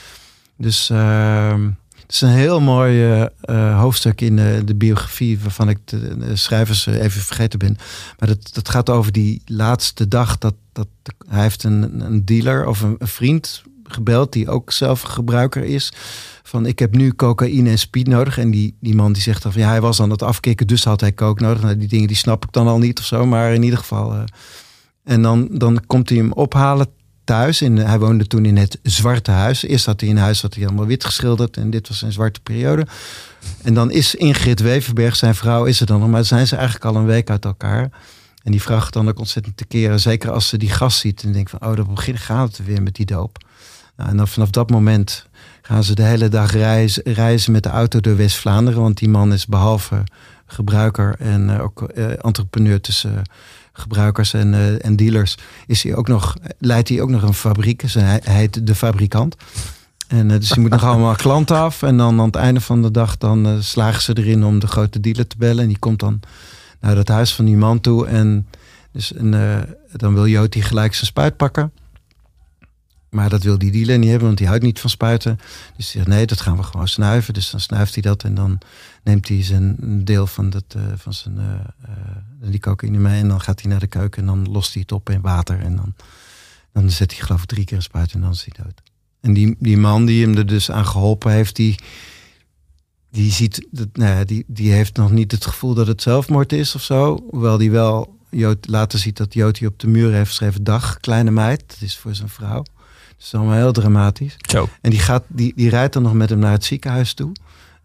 S3: Dus, ehm, Het is een heel mooi eh, eh, hoofdstuk in de, de biografie, waarvan ik de, de schrijvers eh, even vergeten ben. Maar dat, dat gaat over die laatste dag dat, dat hij heeft een, een dealer of een, vriend gebeld die ook zelf gebruiker is. Van ik heb nu cocaïne en speed nodig. En die, die man die zegt dan van ja, hij was aan het afkicken, dus had hij coke nodig. Nou, die dingen die snap ik dan al niet of zo, maar in ieder geval. eh, en dan, dan komt hij hem ophalen thuis. In, hij woonde toen in het zwarte huis. Eerst had hij een huis dat hij helemaal wit geschilderd. En dit was een zwarte periode. En dan is Ingrid Weverberg, zijn vrouw, is er dan nog. Maar zijn ze eigenlijk al een week uit elkaar. En die vraagt dan ook ontzettend te keren. Zeker als ze die gast ziet. En denkt van, oh, dan begin gaat het weer met die doop. Nou, en dan vanaf dat moment gaan ze de hele dag reizen, reizen met de auto door West-Vlaanderen. Want die man is behalve gebruiker en eh, ook eh, entrepreneur tussen gebruikers en, eh, en dealers. Is hij ook nog, leidt hij ook nog een fabriek. Dus hij, hij heet de fabrikant. En eh, dus je moet nog allemaal klanten af. En dan aan het einde van de dag dan eh, slagen ze erin om de grote dealer te bellen. En die komt dan naar dat huis van die man toe. En dus eh, dan wil Joti gelijk zijn spuit pakken. Maar dat wil die dealer niet hebben, want die houdt niet van spuiten. Dus hij zegt, nee, dat gaan we gewoon snuiven. Dus dan snuift hij dat en dan neemt hij zijn deel van, dat, van zijn, die cocaïne mee. En dan gaat hij naar de keuken en dan lost hij het op in water. En dan, dan zet hij geloof ik drie keer een spuit en dan is hij dood. En die, die man die hem er dus aan geholpen heeft, die, die, ziet, dat, nou ja, die, die heeft nog niet het gevoel dat het zelfmoord is of zo. Hoewel die wel Jood, later ziet dat Joti op de muur heeft geschreven... Dag, kleine meid. Dat is voor zijn vrouw. Dat is allemaal heel dramatisch.
S2: Zo.
S3: En die, gaat, die, die rijdt dan nog met hem naar het ziekenhuis toe.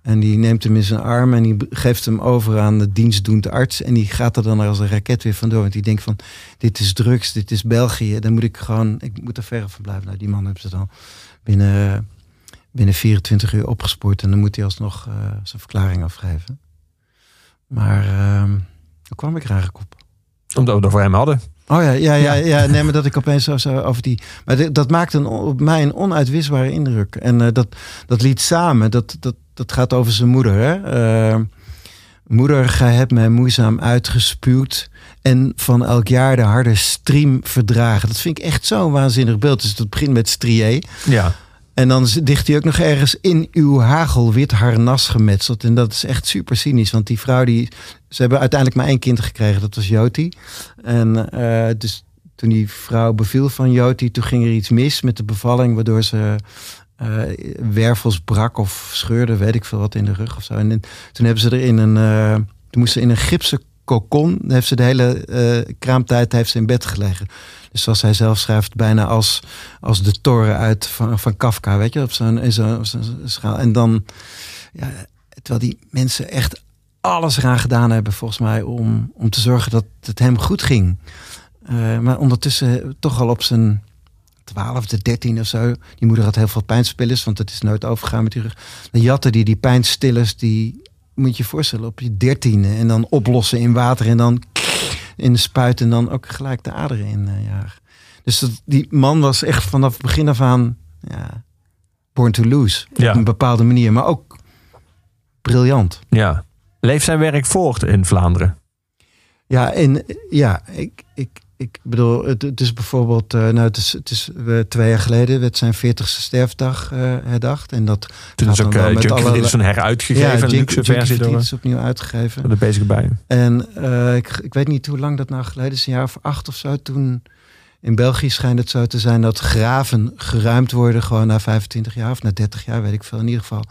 S3: En die neemt hem in zijn arm en die geeft hem over aan de dienstdoende arts. En die gaat er dan als een raket weer vandoor. Want die denkt van, dit is drugs, dit is België. Dan moet ik gewoon, ik moet er verre van blijven. Nou, die man hebben ze dan binnen, binnen 24 uur opgespoord. En dan moet hij alsnog eh, zijn verklaring afgeven. Maar hoe kwam ik er eigenlijk op?
S2: Omdat we het over hem hadden.
S3: Oh ja, ja, ja, ja. Nee, maar dat ik opeens zo, zo over die. Maar dat maakt een, op mij een onuitwisbare indruk. En eh, dat, dat lied samen, dat, dat, dat gaat over zijn moeder. Hè? Eh, moeder, gij hebt mij moeizaam uitgespuwd. En van elk jaar de harde stream verdragen. Dat vind ik echt zo'n waanzinnig beeld. Dus dat begint met strié.
S2: Ja.
S3: En dan dicht hij ook nog ergens in uw hagelwit harnas gemetseld. En dat is echt super cynisch. Want die vrouw, die, ze hebben uiteindelijk maar één kind gekregen. Dat was Joti. En eh, dus toen die vrouw beviel van Joti, toen ging er iets mis met de bevalling. Waardoor ze eh, wervels brak of scheurde, weet ik veel wat, in de rug of zo. En toen hebben ze er in een, eh, toen moest ze in een gipsen kokon. Heeft ze de hele eh, kraamtijd heeft ze in bed gelegen. Dus zoals hij zelf schrijft, bijna als, als de toren uit van, van Kafka, weet je, op zo'n op zo'n schaal. En dan, ja, terwijl die mensen echt alles eraan gedaan hebben, volgens mij, om, om te zorgen dat het hem goed ging. Maar ondertussen toch al op zijn twaalfde, dertien of zo. Die moeder had heel veel pijnstillers, want het is nooit overgegaan met die rug. Dan jatte die die pijnstillers, die moet je je voorstellen, op je dertiende. En dan oplossen in water en dan in de spuit en dan ook gelijk de aderen in eh, jagen. Dus dat, die man was echt vanaf het begin af aan ja, born to lose.
S2: Ja.
S3: Op een bepaalde manier, maar ook briljant.
S2: ja. Leeft zijn werk voort in Vlaanderen?
S3: Ja, en ja, ik, ik, ik bedoel, het, het is bijvoorbeeld, eh, nou, het is, het is eh, twee jaar geleden werd zijn 40ste sterfdag eh, herdacht. En dat
S2: Toen is ook
S3: met alle-
S2: is een heruitgegeven, een luxe versie door
S3: is opnieuw uitgegeven.
S2: de bezig bij.
S3: En ik, ik weet niet hoe lang dat nou geleden is, een jaar of acht of zo. Toen in België schijnt het zo te zijn dat graven geruimd worden, gewoon na 25 jaar of na 30 jaar, weet ik veel. In ieder geval,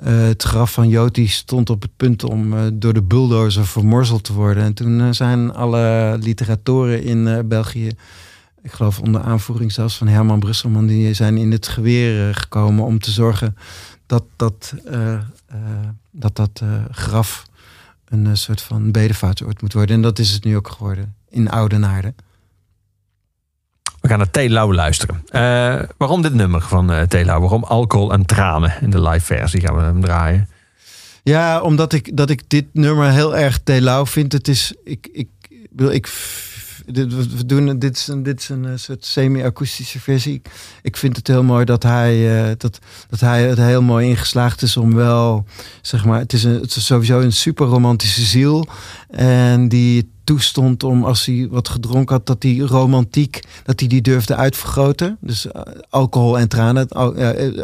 S3: eh, het graf van Joti stond op het punt om eh, door de bulldozer vermorzeld te worden. En toen eh, zijn alle literatoren in België, ik geloof onder aanvoering zelfs van Herman Brusselman, die zijn in het geweer gekomen om te zorgen dat dat, dat, dat graf een soort van bedevaartsoord moet worden. En dat is het nu ook geworden in Oudenaarde.
S2: We gaan naar Telau luisteren. Eh, waarom dit nummer van uh? Waarom alcohol en tranen in de live versie gaan we hem draaien?
S3: Ja, omdat ik, dat ik dit nummer heel erg Telau vind. Het is, ik, ik, bedoel, ik, dit, we doen, dit is een, dit is een eh, soort semi-akoestische versie. Ik, vind het heel mooi dat hij, eh, dat, dat hij het heel mooi ingeslaagd is om wel, zeg maar, het is, een, het is sowieso een super romantische ziel. En die toestond om als hij wat gedronken had, dat die romantiek, dat hij die durfde uitvergroten. Dus eh, alcohol en tranen.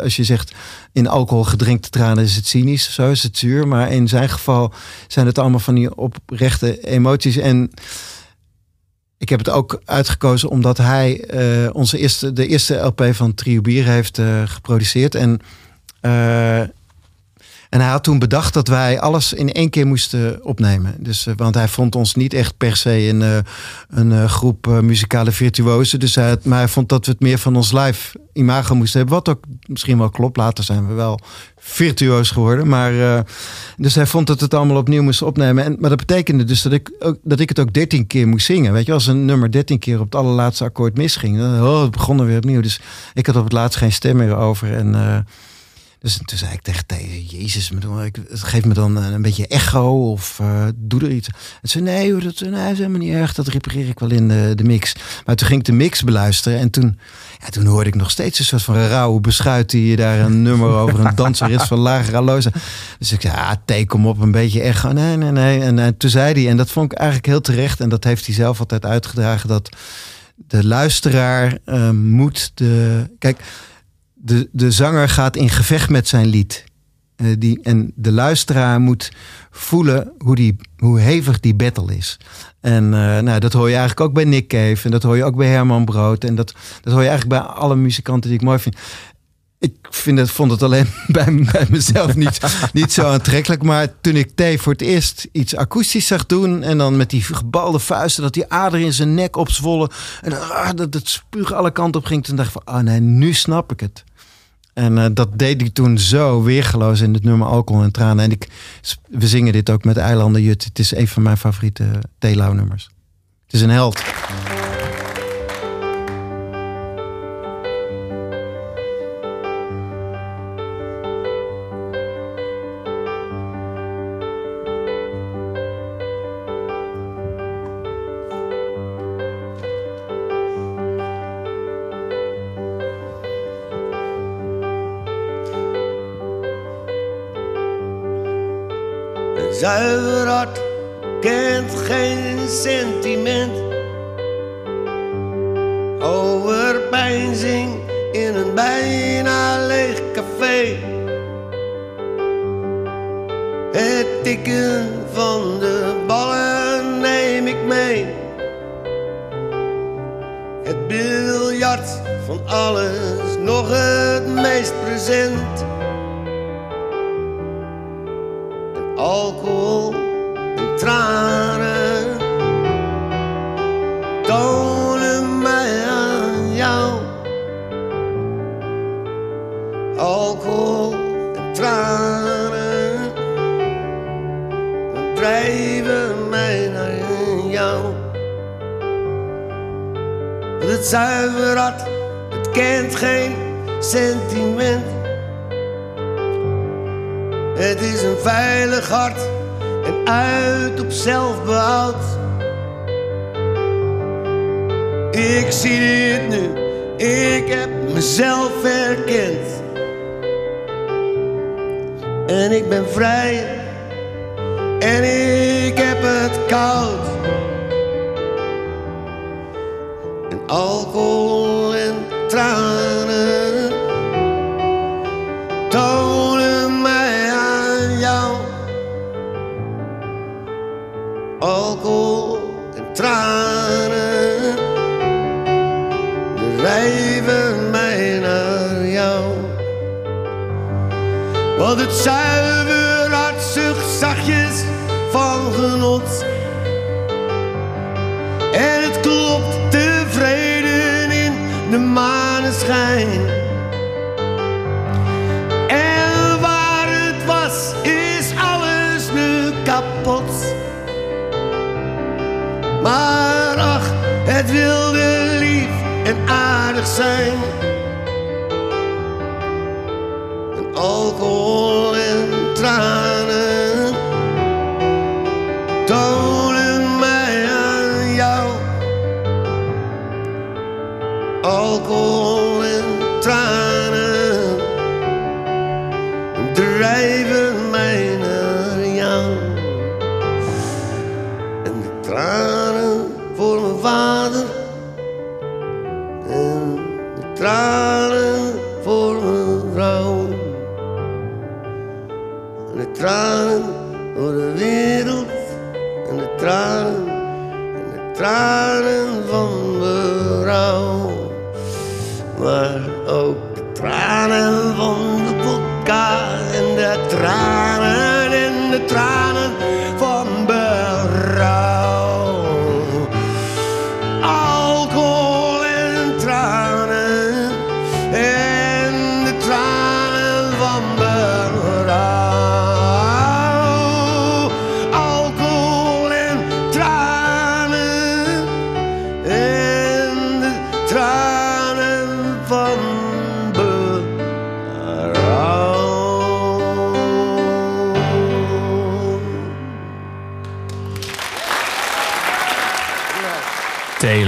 S3: Als je zegt in alcohol gedrinkte tranen is het cynisch, zo is het zuur. Maar in zijn geval zijn het allemaal van die oprechte emoties. En ik heb het ook uitgekozen omdat hij eh, onze eerste, de eerste LP van Trio Bier heeft eh, geproduceerd. En, eh, en hij had toen bedacht dat wij alles in één keer moesten opnemen. Dus, eh, want hij vond ons niet echt per se een, eh, een eh, groep muzikale virtuozen. Dus hij, maar hij vond dat we het meer van ons live imago moesten hebben. Wat ook misschien wel klopt. Later zijn we wel virtuoos geworden. Maar, dus hij vond dat het allemaal opnieuw moesten opnemen. En, maar dat betekende dus dat ik, ook, dat ik het ook dertien keer moest zingen. Weet je, als een nummer dertien keer op het allerlaatste akkoord misging. Dan oh, het begon er weer opnieuw. Dus ik had op het laatst geen stem meer over. En dus toen zei ik tegen Thea, Jezus, het geeft me dan een, beetje echo of eh, doe er iets. En ze zei, nee, dat, nee, is helemaal niet erg. Dat repareer ik wel in de, de mix. Maar toen ging ik de mix beluisteren en toen, ja, toen hoorde ik nog steeds een soort van rauwe beschuit die je daar een nummer over een danser is van Lage Aloza. Dus ik zei, ja, Thee, kom op, een beetje echo. Nee, nee, nee. En, eh, toen zei hij, en dat vond ik eigenlijk heel terecht, en dat heeft hij zelf altijd uitgedragen, dat de luisteraar eh, moet de. Kijk, de, de zanger gaat in gevecht met zijn lied. Eh, die, en de luisteraar moet voelen hoe, die, hoe hevig die battle is. En eh, nou, dat hoor je eigenlijk ook bij Nick Cave. En dat hoor je ook bij Herman Brood. En dat, dat hoor je eigenlijk bij alle muzikanten die ik mooi vind. Ik vind het, vond het alleen bij, bij mezelf niet, niet zo aantrekkelijk. Maar toen ik T voor het eerst iets akoestisch zag doen. En dan met die gebalde vuisten, dat die ader in zijn nek opzwollen. En ah, dat het spuug alle kanten op ging. Toen dacht ik van, oh nee, nu snap ik het. En eh, dat deed hij toen zo weergeloos in het nummer Alcohol en Tranen. En ik, we zingen dit ook met Eilanden Jut. Het is een van mijn favoriete Telau nummers. Het is een held.
S7: Zuiver kent geen sentiment. Overpeinzing in een bijna leeg café.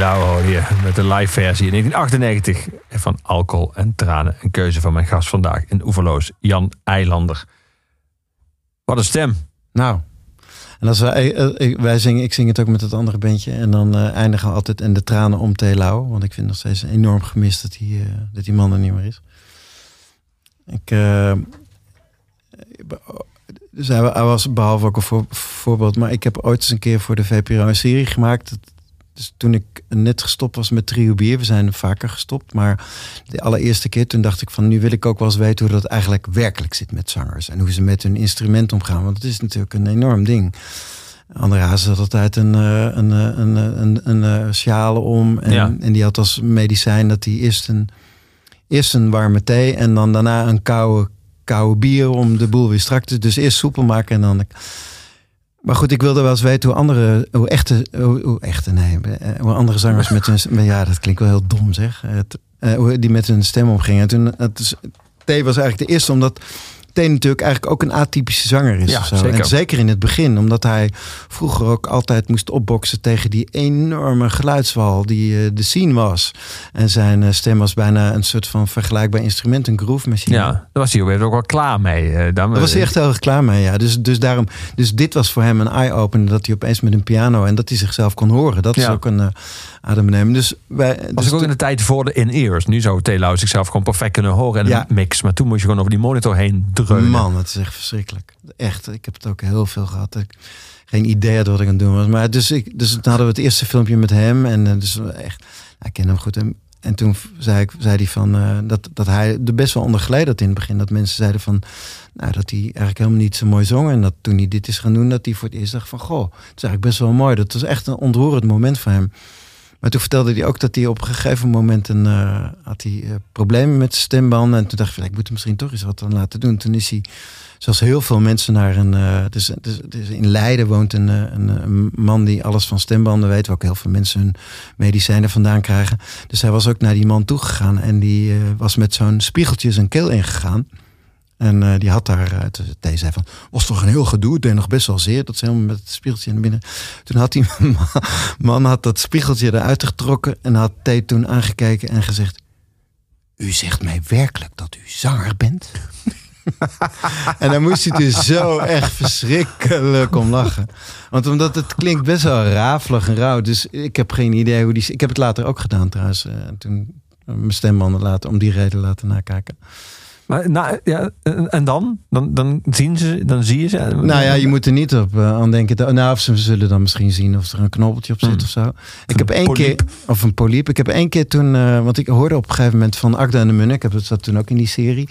S2: Hoorde je met de live versie in 1998 van Alcohol en Tranen. Een keuze van mijn gast vandaag in Oeverloos, Jan Eilander. Wat een stem.
S3: Nou, en als wij, eh, eh, wij zingen, ik zing het ook met het andere bandje. En dan eh, eindigen we altijd in de tranen om Telau. Want ik vind nog steeds enorm gemist dat die, dat die man er niet meer is. Ik, eh, dus hij was behalve ook een voor- voorbeeld. Maar ik heb ooit eens een keer voor de VPRO een serie gemaakt. Dat- Dus toen ik net gestopt was met Trio Bier. We zijn vaker gestopt. Maar de allereerste keer toen dacht ik van... nu wil ik ook wel eens weten hoe dat eigenlijk werkelijk zit met zangers. En hoe ze met hun instrument omgaan. Want het is natuurlijk een enorm ding. André had altijd een, eh, een, eh, een, eh, een, een, eh, sjale om. En,
S2: Ja.
S3: en die had als medicijn dat hij eerst een, eerst een warme thee... en dan daarna een koude, koude bier om de boel weer strak te... Dus eerst soepel maken en dan... Maar goed, ik wilde wel eens weten hoe andere, hoe echte, hoe, echte, nee, eh, hoe andere zangers met hun, ja, dat klinkt wel heel dom zeg, Het, eh, die met hun stem omgingen. En toen, het T was eigenlijk de eerste, omdat T natuurlijk eigenlijk ook een atypische zanger is.
S2: Ja, zeker.
S3: En zeker in het begin, omdat hij vroeger ook altijd moest opboksen tegen die enorme geluidswal die eh, de scene was. En zijn eh, stem was bijna een soort van vergelijkbaar instrument, een groove machine.
S2: Ja, daar was hij ook wel klaar mee. Eh, dan,
S3: Daar was hij echt heel erg klaar mee, ja. Dus, dus, daarom, dus dit was voor hem een eye-opener dat hij opeens met een piano en dat hij zichzelf kon horen. Dat is
S2: Ja.
S3: ook een uh. Dus wij,
S2: was
S3: dus
S2: ik ook in de tijd voor de in-ears. Nu zou Telau zichzelf gewoon perfect kunnen horen en
S3: Ja.
S2: een mix. Maar toen moest je gewoon over die monitor heen
S3: Man, het is echt verschrikkelijk. Echt, ik heb het ook heel veel gehad. Ik geen idee had wat ik aan het doen was. Maar dus, ik, dus toen hadden we het eerste filmpje met hem. En eh, dus echt, nou, ik ken hem goed. En, en toen zei, ik, zei hij van, eh, dat, dat hij er best wel onder had in het begin. Dat mensen zeiden van, nou, dat hij eigenlijk helemaal niet zo mooi zong. En dat toen hij dit is gaan doen, dat hij voor het eerst dacht van, goh, het is eigenlijk best wel mooi. Dat was echt een ontroerend moment voor hem. Maar toen vertelde hij ook dat hij op een gegeven moment een, uh, had hij, uh, problemen met zijn stembanden. En toen dacht ik, ik moet er misschien toch eens wat aan laten doen. Toen is hij, zoals heel veel mensen, naar een. Uh, dus, dus, dus, in Leiden woont een, een, een, man die alles van stembanden weet. Waar ook heel veel mensen hun medicijnen vandaan krijgen. Dus hij was ook naar die man toegegaan. En die was met zo'n spiegeltje zijn keel ingegaan. En uh, die had daar, uh, T zei van, was toch een heel gedoe, het deed nog best wel zeer. Dat ze helemaal met het spiegeltje naar binnen. Toen had die man had dat spiegeltje eruit getrokken en had T toen aangekeken en gezegd, u zegt mij werkelijk dat u zanger bent? en dan moest hij dus zo echt verschrikkelijk om lachen. Want omdat het klinkt best wel rafelig en rauw. Dus ik heb geen idee hoe die... Ik heb het later ook gedaan trouwens. Uh, toen mijn stembanden laten, om die reden laten nakijken.
S2: Maar, nou, ja, en dan? Dan, dan, zien ze, dan zie je ze?
S3: Nou ja, je moet er niet op uh, aan denken. Nou, of ze zullen dan misschien zien of er een knobbeltje op zit hmm. of zo. Ik heb één keer, of een poliep. Ik heb één keer toen, uh, want ik hoorde op een gegeven moment van Agda en de Munnik. Ik heb dat toen ook in die serie.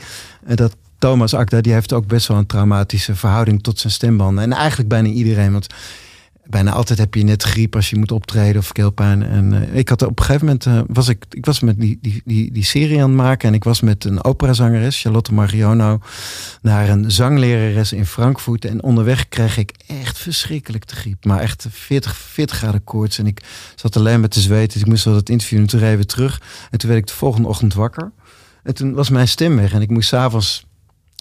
S3: Uh, dat Thomas Agda, die heeft ook best wel een traumatische verhouding tot zijn stembanden. En eigenlijk bijna iedereen, want bijna altijd heb je net griep als je moet optreden of keelpijn. En uh, ik had op een gegeven moment uh, was ik, ik was met die, die, die, die serie aan het maken en ik was met een operazangeres, Charlotte Margiono, naar een zanglerares in Frankfurt. En onderweg kreeg ik echt verschrikkelijk de griep, maar echt 40, 40 graden koorts. En ik zat alleen maar te zweten. Dus ik moest wel dat interview en toen terug. En toen werd ik de volgende ochtend wakker. En toen was mijn stem weg en ik moest s'avonds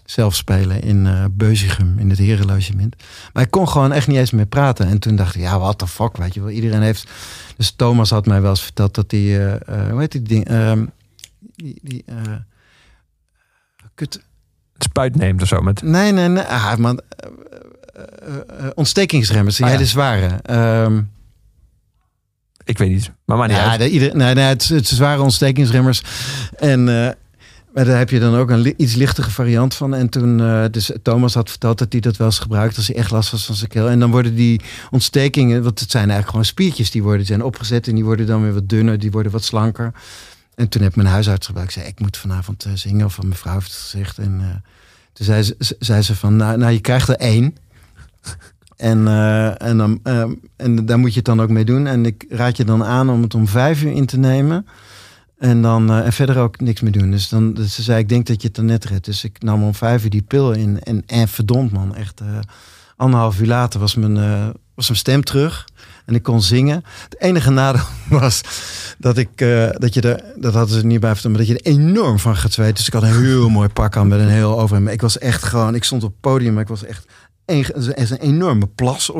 S3: zelf spelen in uh, Beuzigum, in het herenlogement. Maar ik kon gewoon echt niet eens meer praten. En toen dacht ik, ja, what the fuck, weet je wel. Iedereen heeft... Dus Thomas had mij wel eens verteld dat hij... Uh, uh, hoe heet die ding? Uh, die... die kut...
S2: Spuit neemt of zo. Met,
S3: Nee, nee, nee. Ah, man. eh, eh, eh, ontstekingsremmers, die
S2: Ah, ja.
S3: hele zware. Ehm,
S2: ik weet niet. Maar maar niet
S3: ja, de, ieder, nee, nee, het, het zware ontstekingsremmers. En eh, maar daar heb je dan ook een iets lichtere variant van. En toen, eh, dus Thomas had verteld dat hij dat wel eens gebruikt als hij echt last was van zijn keel. En dan worden die ontstekingen, want het zijn eigenlijk gewoon spiertjes die worden zijn opgezet en die worden dan weer wat dunner, die worden wat slanker. En toen heb mijn huisarts gebruikt. Ik zei, ik moet vanavond eh, zingen. Of mijn vrouw heeft het gezegd. En eh, toen zei ze, zei ze van, nou, nou, je krijgt er één. En, en, dan, en daar moet je het dan ook mee doen. En ik raad je dan aan om het om vijf uur in te nemen. En, dan, eh, en verder ook niks meer doen. Dus dan dus ze zei, ik denk dat je het dan net redt. Dus ik nam om vijf uur die pil in. En, en verdomd man, echt eh, anderhalf uur later was mijn, eh, was mijn stem terug. En ik kon zingen. Het enige nadeel was dat ik, dat je er, dat hadden ze niet bij verteld, maar dat je er enorm van gaat zweten. Dus ik had een heel mooi pak aan met een heel over. Maar ik was echt gewoon, ik stond op het podium, maar ik was echt een, er is een enorme plas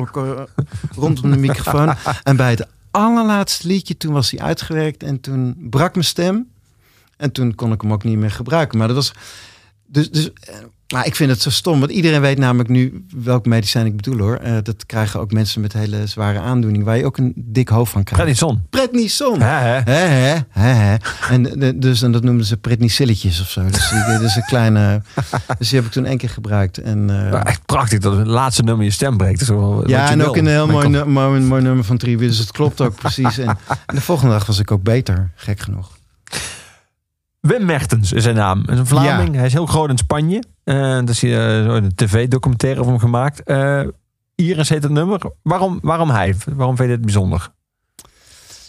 S3: rondom de microfoon. En bij het allerlaatste liedje, toen was hij uitgewerkt en toen brak mijn stem. En toen kon ik hem ook niet meer gebruiken. Maar dat was. Dus, dus, eh, maar ik vind het zo stom, want iedereen weet namelijk nu welk medicijn ik bedoel hoor. Eh, dat krijgen ook mensen met hele zware aandoening, waar je ook een dik hoofd van krijgt.
S2: Prednison.
S3: Prednison.
S2: Hè, hè,
S3: hè. En de- dus en dat noemden ze prednisilletjes of zo. Dus die, dit is een kleine. Dus die heb ik toen één keer gebruikt. En, eh,
S2: Ja, echt prachtig dat het laatste nummer je stem breekt. Wel
S3: ja, en
S2: wil.
S3: ook een heel mooi, nu- mooi, mooi nummer van Tribu. Dus het klopt ook precies. En, en de volgende dag was ik ook beter, gek genoeg.
S2: Wim Mertens is zijn naam. Hij is een Vlaming. Hij is heel groot in Spanje. Eh daar is hij eh, zo een tv-documentaire over hem gemaakt. Eh Iris heet het nummer. Waarom, waarom hij? Waarom vind je dit bijzonder?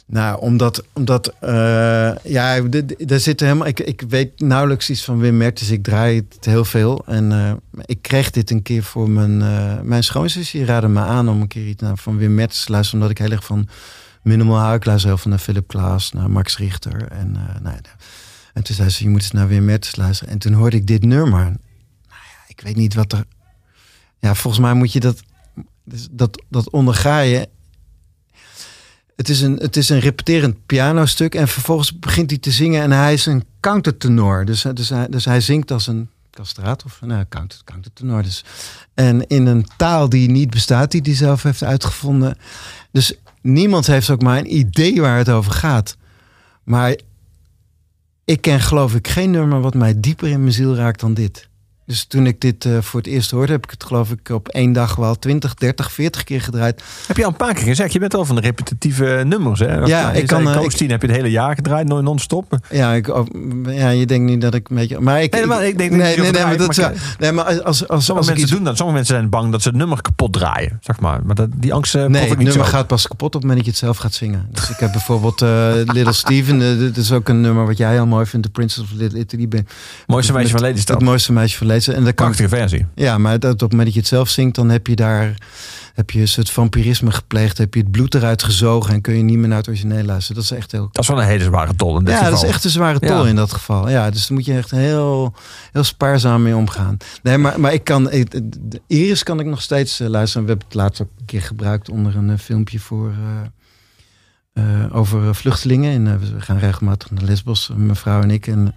S3: Nou, omdat, omdat uh, ja, daar zit helemaal. Ik, ik weet nauwelijks iets van Wim Mertens. Ik draai het heel veel. En uh, ik kreeg dit een keer voor mijn, uh, mijn schoonzus. Die raadde me aan om een keer iets naar, van Wim Mertens te luisteren. Omdat ik heel erg van Minimal hou. Ik luister heel veel naar Philip Klaas, naar Max Richter. En, uh, nou, en toen zei ze: Je moet eens naar Wim Mertens luisteren. En toen hoorde ik dit nummer. Nou ja, ik weet niet wat er. Ja, volgens mij moet je dat. Dat, dat onderga je het is, een, het is een repeterend pianostuk. En vervolgens begint hij te zingen. En hij is een countertenor. Dus, dus, hij, dus hij zingt als een castraat of nou, counter, countertenor. Dus. En in een taal die niet bestaat, die hij zelf heeft uitgevonden. Dus niemand heeft ook maar een idee waar het over gaat. Maar ik ken geloof ik geen nummer wat mij dieper in mijn ziel raakt dan dit. Dus toen ik dit uh, voor het eerst hoorde, heb ik het geloof ik op één dag wel 20, 30, 40 keer gedraaid.
S2: Heb je al een paar keer gezegd, je bent wel van de repetitieve nummers. Hè?
S3: Ja, ik kan.
S2: Coach 10 heb je het hele jaar gedraaid, nooit non-stop.
S3: Ja, ik, oh, ja, je denkt niet dat ik een beetje. Maar ik,
S2: nee, maar ik denk
S3: nee,
S2: nee,
S3: nee, maar dat
S2: maar,
S3: nee, maar als, als, als,
S2: sommige
S3: als
S2: mensen
S3: iets,
S2: doen dat. Sommige mensen zijn bang dat ze het nummer kapot draaien, zeg maar. Maar dat, die angst uh,
S3: Nee, het nummer
S2: zo.
S3: gaat pas kapot op het moment dat je het zelf gaat zingen. Dus ik heb bijvoorbeeld uh, Little Steven. Dit is ook een nummer wat jij heel mooi vindt. The Princess of Little Italy. Ben,
S2: mooiste meisje van Lelystad.
S3: Het mooiste meisje van En dat kan,
S2: Prachtige versie.
S3: Ja, maar dat op het moment dat je het zelf zingt, dan heb je daar heb je soort vampirisme gepleegd, heb je het bloed eruit gezogen en kun je niet meer naar het origineel luisteren. Dat is echt heel.
S2: Dat is wel een hele zware tol in dit
S3: ja,
S2: geval.
S3: dat is echt een zware tol
S2: Ja.
S3: in dat geval. Ja, dus daar moet je echt heel, heel spaarzaam mee omgaan. Nee, maar, maar ik kan, ik- de Iris kan ik nog steeds eh, luisteren. We hebben het laatst ook een keer gebruikt onder een eh, filmpje voor. eh, over vluchtelingen. En, we gaan regelmatig naar Lesbos, mijn vrouw en ik. En,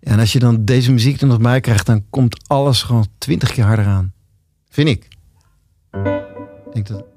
S3: en als je dan deze muziek er nog bij krijgt, dan komt alles gewoon twintig keer harder aan. Vind ik. Ik denk dat.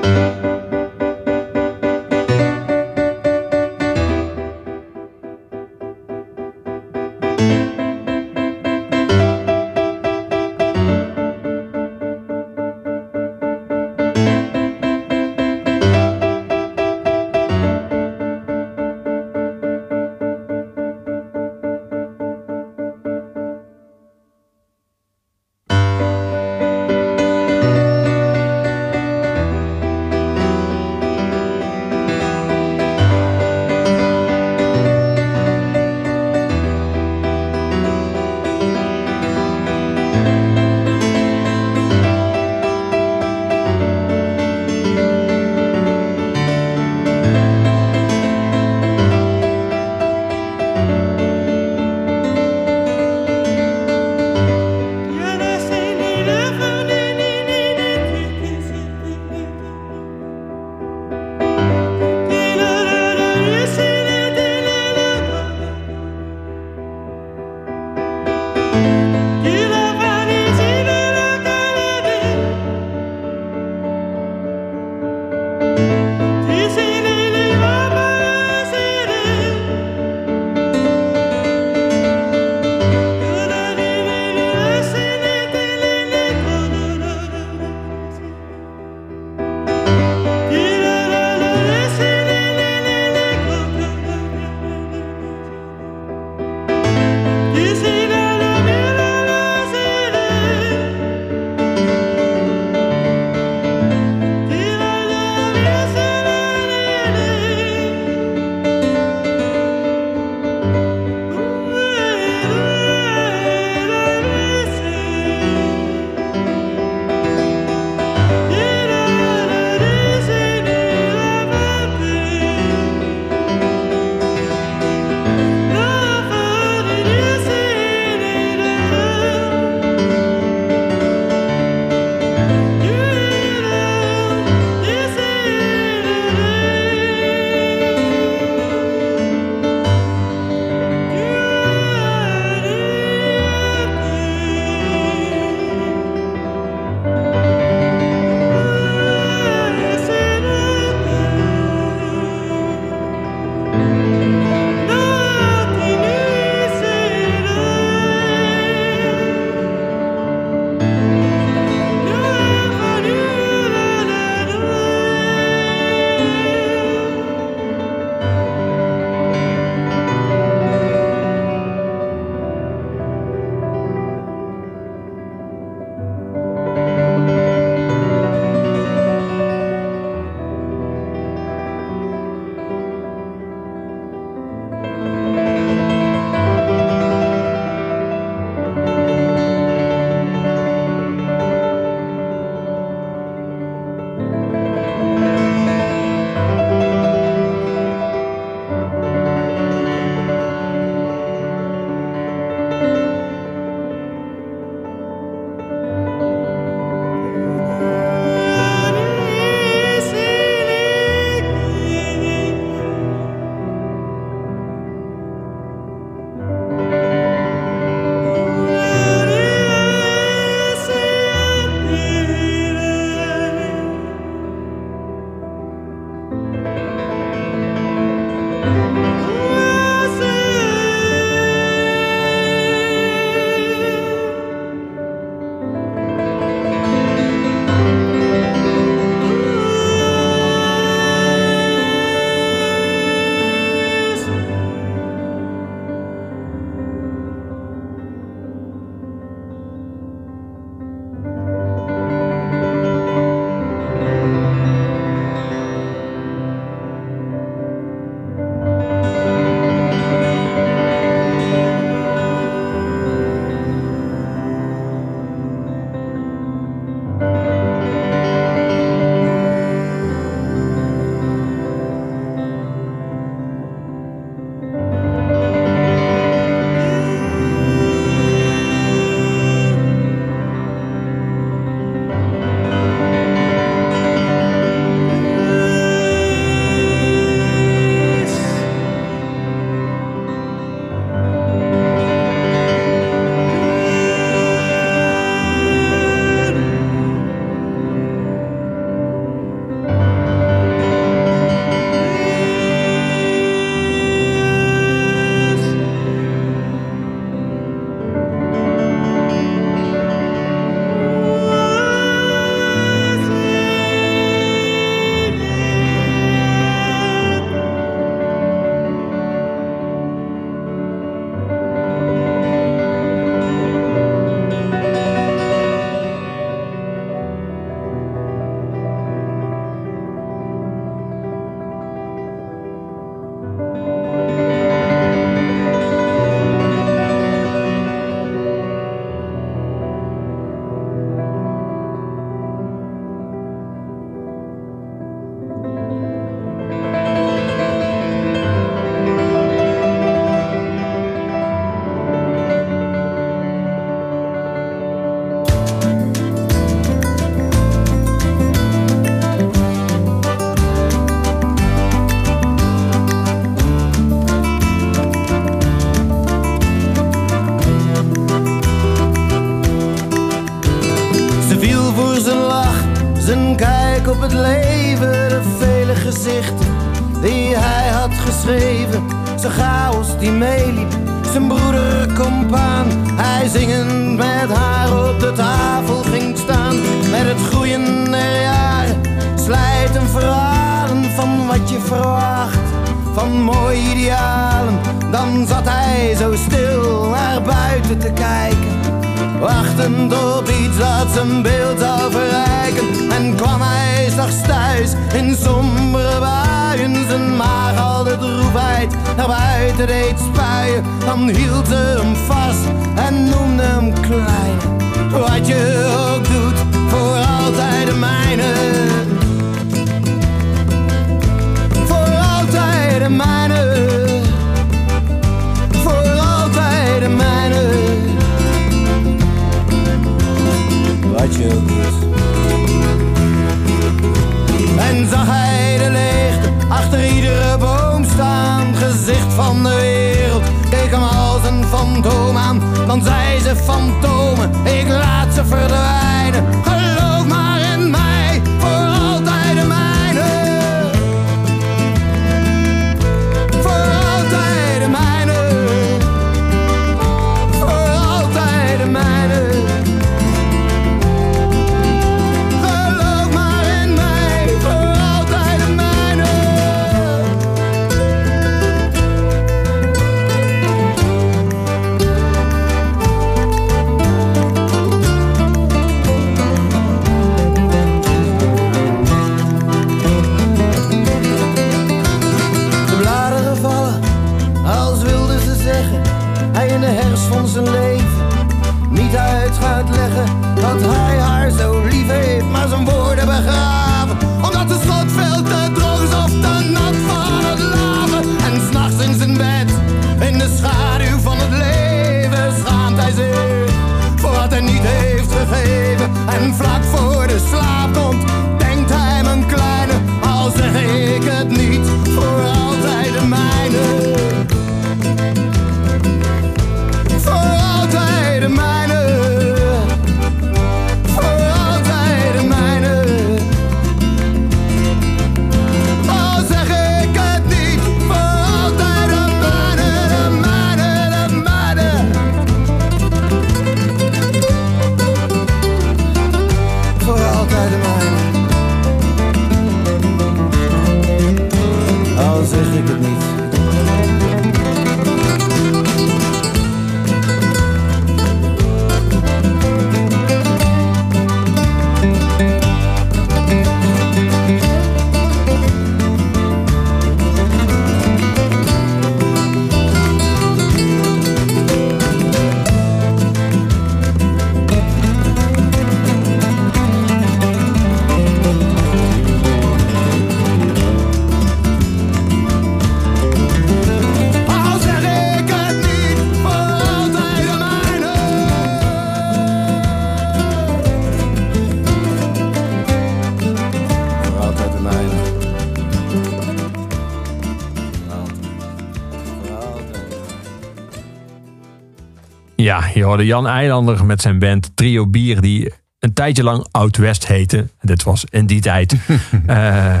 S2: Hoorde Jan Eilander met zijn band Trio Bier, die een tijdje lang Oud-West heette. Dit was in die tijd eh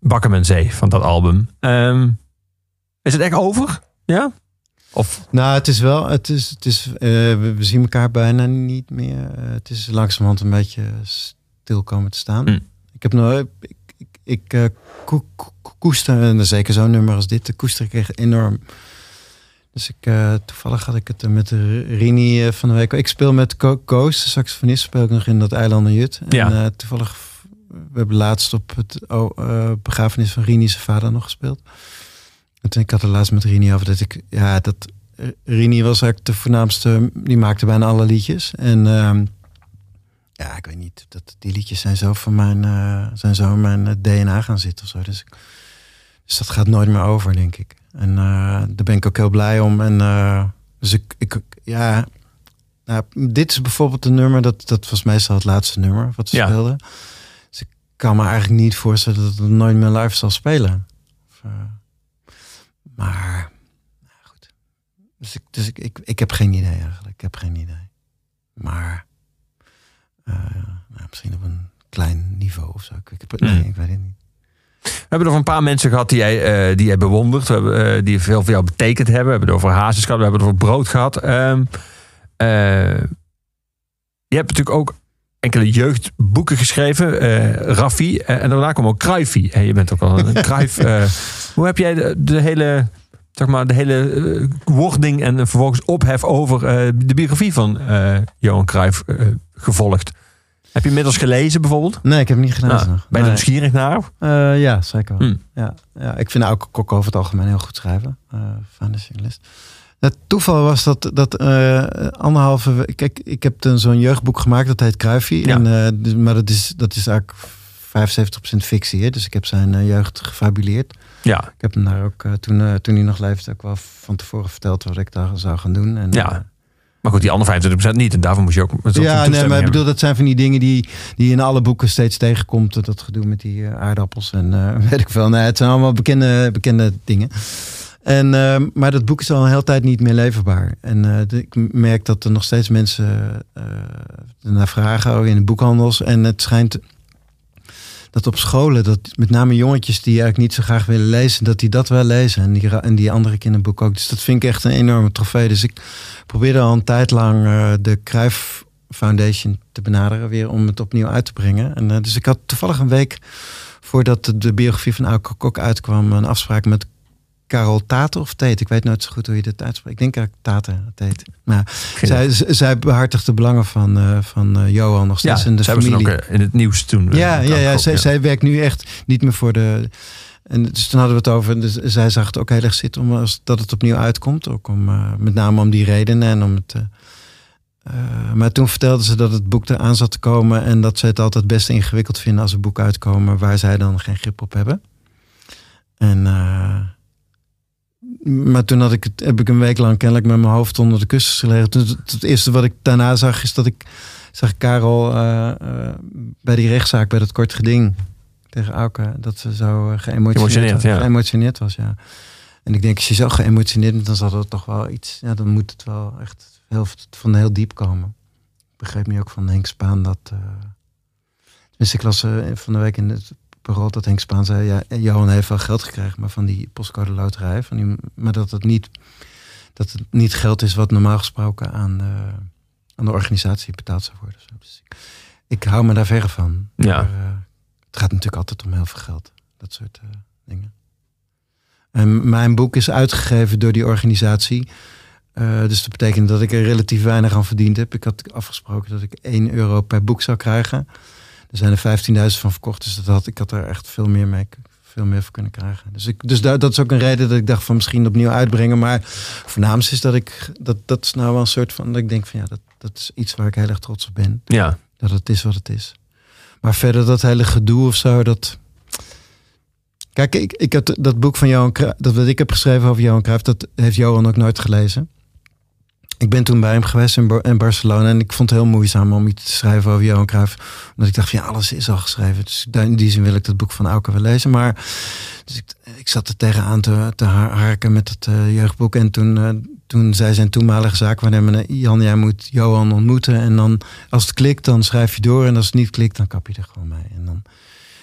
S2: Bakkerman Zee van dat album. Ehm, is het echt over? Ja? Of
S8: Nou, het is wel, het is, het is, eh, we, zien elkaar bijna niet meer. Eh, het is langzamerhand een beetje stil komen te staan.
S2: Mm.
S8: Ik heb nog, ik, ik, ik koe- koe- koester, en zeker zo'n nummer als dit, de koester ik echt enorm. Dus ik, eh, toevallig had ik het er met Rini eh, van de week. Ik speel met Ko- Koos, de saxofonist, speel ik nog in dat Eilanden Jut. En
S2: Ja.
S8: eh, toevallig, we hebben laatst op het eh, begrafenis van Rini zijn vader nog gespeeld. En toen, ik had het laatst met Rini over dat ik, ja, dat eh, Rini was eigenlijk de voornaamste, die maakte bijna alle liedjes. En ehm, ja, ik weet niet, dat, die liedjes zijn zo van mijn, eh, zijn zo in mijn eh, DNA gaan zitten of zo. Dus, dus dat gaat nooit meer over, denk ik. En eh, daar ben ik ook heel blij om. En uh, dus ik, ik ja, nou, dit is bijvoorbeeld een nummer, dat, dat was meestal het laatste nummer wat ze
S2: Ja.
S8: speelden. Dus ik kan me eigenlijk niet voorstellen dat het nooit meer live zal spelen. Of, uh, maar, nou goed. Dus, ik, dus ik, ik, ik heb geen idee eigenlijk. Ik heb geen idee. Maar uh, nou, misschien op een
S3: klein niveau of zo. Ik, ik, nee, ik weet het niet.
S2: We hebben er over een paar mensen gehad die jij, eh, die jij bewondert. We hebben, eh, die veel voor jou betekend hebben. We hebben het over hazes gehad. We hebben het over brood gehad. Ehm, eh, je hebt natuurlijk ook enkele jeugdboeken geschreven. Raffi. en daarna kwam ook Cruyffie. En je bent ook al een Cruyff. eh, hoe heb jij de, de hele... Zeg maar, de hele wording en vervolgens ophef over de biografie van Johan Cruijff eh, gevolgd. Heb je inmiddels gelezen bijvoorbeeld?
S3: Nee, ik heb niet gelezen
S2: Nou,
S3: nog.
S2: ben je
S3: Nee.
S2: nieuwsgierig naar?
S3: Eh, ja, zeker wel.
S2: Hmm.
S3: Ja, ja, ik vind ook Kok over het algemeen heel goed schrijven. eh van de journalist. Het toeval was dat, dat eh, anderhalve... Kijk, ik heb een- zo'n jeugdboek gemaakt, dat heet Kruifie.
S2: Ja.
S3: En, dus- maar dat is, dat is eigenlijk 75% fictie. Hè? Dus ik heb zijn jeugd gefabuleerd.
S2: Ja,
S3: Ik heb hem daar ook, toen, toen hij nog leefde, ook wel van tevoren verteld wat ik daar zou gaan doen. En,
S2: Ja.
S3: Eh,
S2: maar goed, die andere 25% niet. En daarvoor moest je ook...
S3: ja, nee, maar ik bedoel, dat zijn van die dingen die, die in alle boeken steeds tegenkomt. Dat gedoe met die eh, aardappels en eh, weet ik veel. Nee, het zijn allemaal bekende, bekende dingen. En, eh, maar dat boek is al een hele tijd niet meer leverbaar. En eh, de- ik merk dat er nog steeds mensen eh naar vragen in de boekhandels. En het schijnt dat op scholen, dat met name jongetjes die eigenlijk niet zo graag willen lezen, dat die dat wel lezen. En die, en die andere kinderboeken ook. Dus dat vind ik echt een enorme trofee. Dus ik probeerde al een tijd lang eh, de Cruijff Foundation te benaderen weer om het opnieuw uit te brengen. En, eh, dus ik had toevallig een week voordat de, de biografie van Auke Kok uitkwam, een afspraak met Carol Tate of Tate. Ik weet nooit zo goed hoe je dit uitspreekt. Ik denk eigenlijk Tate, Tate. Maar zij, zij behartigt de belangen van, eh, van eh, Johan nog
S2: Ja,
S3: steeds in de familie.
S2: ook eh, in het nieuws toen.
S3: Ja, ja, ja, zij, zij werkt nu echt niet meer voor de. En dus toen hadden we het over. Dus zij zag het ook heel erg zitten om als dat het opnieuw uitkomt. Ook om, met name om die redenen en om het. maar toen vertelde ze dat het boek eraan zat te komen. En dat ze het altijd best ingewikkeld vinden als er boeken uitkomen waar zij dan geen grip op hebben. En. Maar toen had ik het, heb ik een week lang kennelijk met mijn hoofd onder de kussens gelegen. Toen, het, het eerste wat ik daarna zag is dat ik zag Karel eh, eh, bij die rechtszaak, bij dat kort geding tegen Auke, dat ze zo eh, geëmotioneerd,
S2: Geëmotioneerd, ja.
S3: geëmotioneerd was. Ja. En ik denk, als je zo geëmotioneerd bent, dan zal dat toch wel iets, ja, dan moet het wel echt heel, van heel diep komen. Ik begreep nu ook van Henk Spaan dat. tenminste, ik las van de week in het parool dat Henk Spaan zei: ja, Johan heeft wel geld gekregen, maar van die postcode loterij. Van die, maar dat het, niet, dat het niet geld is wat normaal gesproken aan de, aan de organisatie betaald zou worden. Dus ik, ik hou me daar verre van.
S2: Ja.
S3: Maar, eh, het gaat natuurlijk altijd om heel veel geld. Dat soort eh, dingen. En mijn boek is uitgegeven door die organisatie. Eh, dus dat betekent dat ik er relatief weinig aan verdiend heb. Ik had afgesproken dat ik 1 euro per boek zou krijgen. Er zijn er 15.000 van verkocht. Dus dat had, ik had er echt veel meer mee veel meer voor kunnen krijgen. Dus, ik, dus daar, dat is ook een reden dat ik dacht van misschien opnieuw uitbrengen. Maar voornaamst is dat ik dat, dat is nou wel een soort van dat ik denk van ja, dat, dat is iets waar ik heel erg trots op ben.
S2: Ja,
S3: Dat het is wat het is. Maar verder dat hele gedoe of zo, dat. Kijk, ik, ik had dat boek van Johan Cruijff, dat wat ik heb geschreven over Johan Cruijff, dat heeft Johan ook nooit gelezen. Ik ben toen bij hem geweest in, Bar- in Barcelona en ik vond het heel moeizaam om iets te schrijven over Johan Cruijff. Omdat ik dacht van ja, alles is al geschreven. Dus in die zin wil ik dat boek van Auken wel lezen. Maar dus ik, ik zat er tegenaan te, te har- harken met het eh, jeugdboek. En toen, eh, toen zei zijn toenmalige zaakwaarnemer, Jan, jij moet Johan ontmoeten. En dan, als het klikt, dan schrijf je door. En als het niet klikt, dan kap je er gewoon mee. En dan,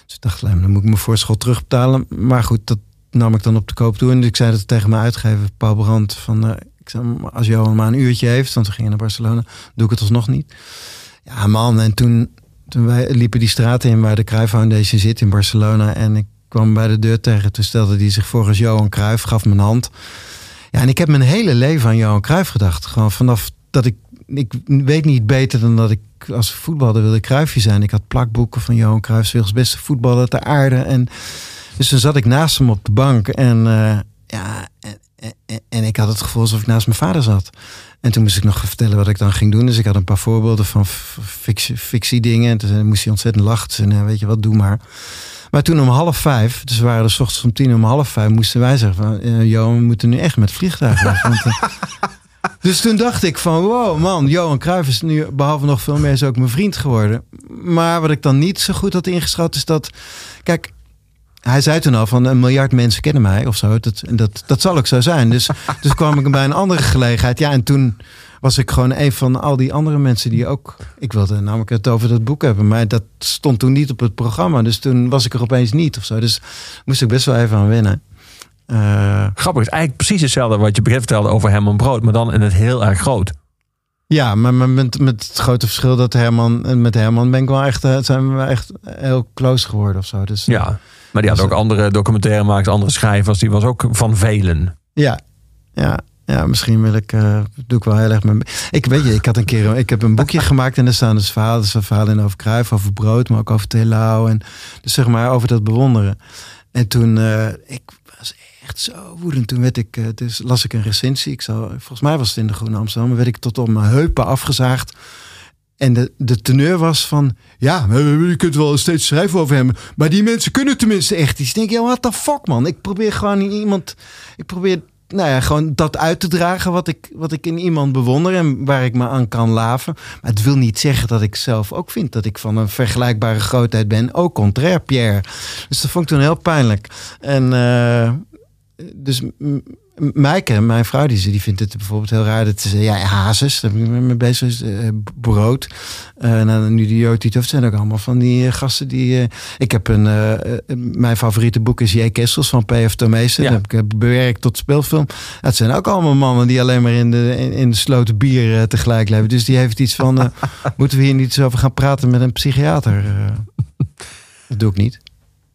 S3: dus ik dacht, "Lijm, dan moet ik mijn voorschot terugbetalen. Maar goed, dat nam ik dan op de koop toe. En ik zei dat tegen mijn uitgever, Paul Brandt, van... eh, ik zei, "Maar als Johan maar een uurtje heeft, want we gingen naar Barcelona, doe ik het alsnog niet. Ja, man, en toen, toen wij liepen die straat in waar de Cruijff Foundation zit in Barcelona. En ik kwam bij de deur tegen. Toen stelde hij zich voor als Johan Cruijff, gaf me een hand. Ja, en ik heb mijn hele leven aan Johan Cruijff gedacht. Gewoon vanaf dat ik... Ik weet niet beter dan dat ik als voetballer wilde Cruijffje zijn. Ik had plakboeken van Johan Cruijff, werelds beste voetballer ter aarde. En dus toen zat ik naast hem op de bank. En eh, ja, en, en ik had het gevoel alsof ik naast mijn vader zat. En toen moest ik nog vertellen wat ik dan ging doen. Dus ik had een paar voorbeelden van fictie, fictie dingen. En toen moest hij ontzettend lachen. Zei hij, weet je wat, doe maar. Maar toen om half vijf, dus we waren er 's ochtends om tien om half vijf, moesten wij zeggen van, eh, Johan, we moeten nu echt met vliegtuig weg. Want, eh, dus toen dacht ik van, wow man, Johan Cruijff is nu behalve nog veel meer is ook mijn vriend geworden. Maar wat ik dan niet zo goed had ingeschat is dat, kijk, hij zei toen al van een miljard mensen kennen mij of zo. Dat, en dat, dat zal ook zo zijn. Dus, dus kwam ik bij een andere gelegenheid. Ja, en toen was ik gewoon een van al die andere mensen die ook... Ik wilde namelijk het over dat boek hebben, maar dat stond toen niet op het programma. Dus toen was ik er opeens niet of zo. Dus moest ik best wel even aan wennen. Eh,
S2: Grappig, het is eigenlijk precies hetzelfde wat je begin vertelde over Herman Brood, maar dan in het heel erg groot.
S3: ja, maar met, met het grote verschil dat Herman... Met Herman ben ik wel echt, eh, zijn we echt heel close geworden of zo. Dus,
S2: Ja. Maar die had ook andere documentairemakers, andere schrijvers. Die was ook van velen.
S3: Ja, ja, ja misschien wil ik, eh, doe ik wel heel erg mijn. Ik weet je, ik had een keer, ik heb een boekje gemaakt en er staan dus verhalen, dus in over Kruif, over brood, maar ook over Telau en dus zeg maar over dat bewonderen. En toen, eh, ik was echt zo woedend. Toen werd ik, eh, dus las ik een recensie. Ik zal, volgens mij was het in de Groene Amsterdam, werd ik tot op mijn heupen afgezaagd. En de, de teneur was van, ja, je kunt wel steeds schrijven over hem, maar die mensen kunnen tenminste echt iets. Denk, ja, what the fuck man. Ik probeer gewoon iemand, ik probeer, nou ja, gewoon dat uit te dragen wat ik, wat ik in iemand bewonder en waar ik me aan kan laven. Maar het wil niet zeggen dat ik zelf ook vind dat ik van een vergelijkbare grootheid ben. Ook contrair, Pierre. Dus dat vond ik toen heel pijnlijk. En eh, dus m- m- Maaike, mijn vrouw, die, die vindt het bijvoorbeeld heel raar dat ze ja, hazes, daar ben ik mee bezig, is, eh, brood. Eh nou, nu die Jotiet, het zijn ook allemaal van die eh, gasten die... ik heb een, mijn favoriete boek is J. Kessels van P.F. Tomezen.
S2: Ja.
S3: Dat heb ik bewerkt tot speelfilm. Het zijn ook allemaal mannen die alleen maar in de, in, in de sloten bier tegelijk leven. Dus die heeft iets van, moeten we hier niet eens over gaan praten met een psychiater? dat doe ik niet.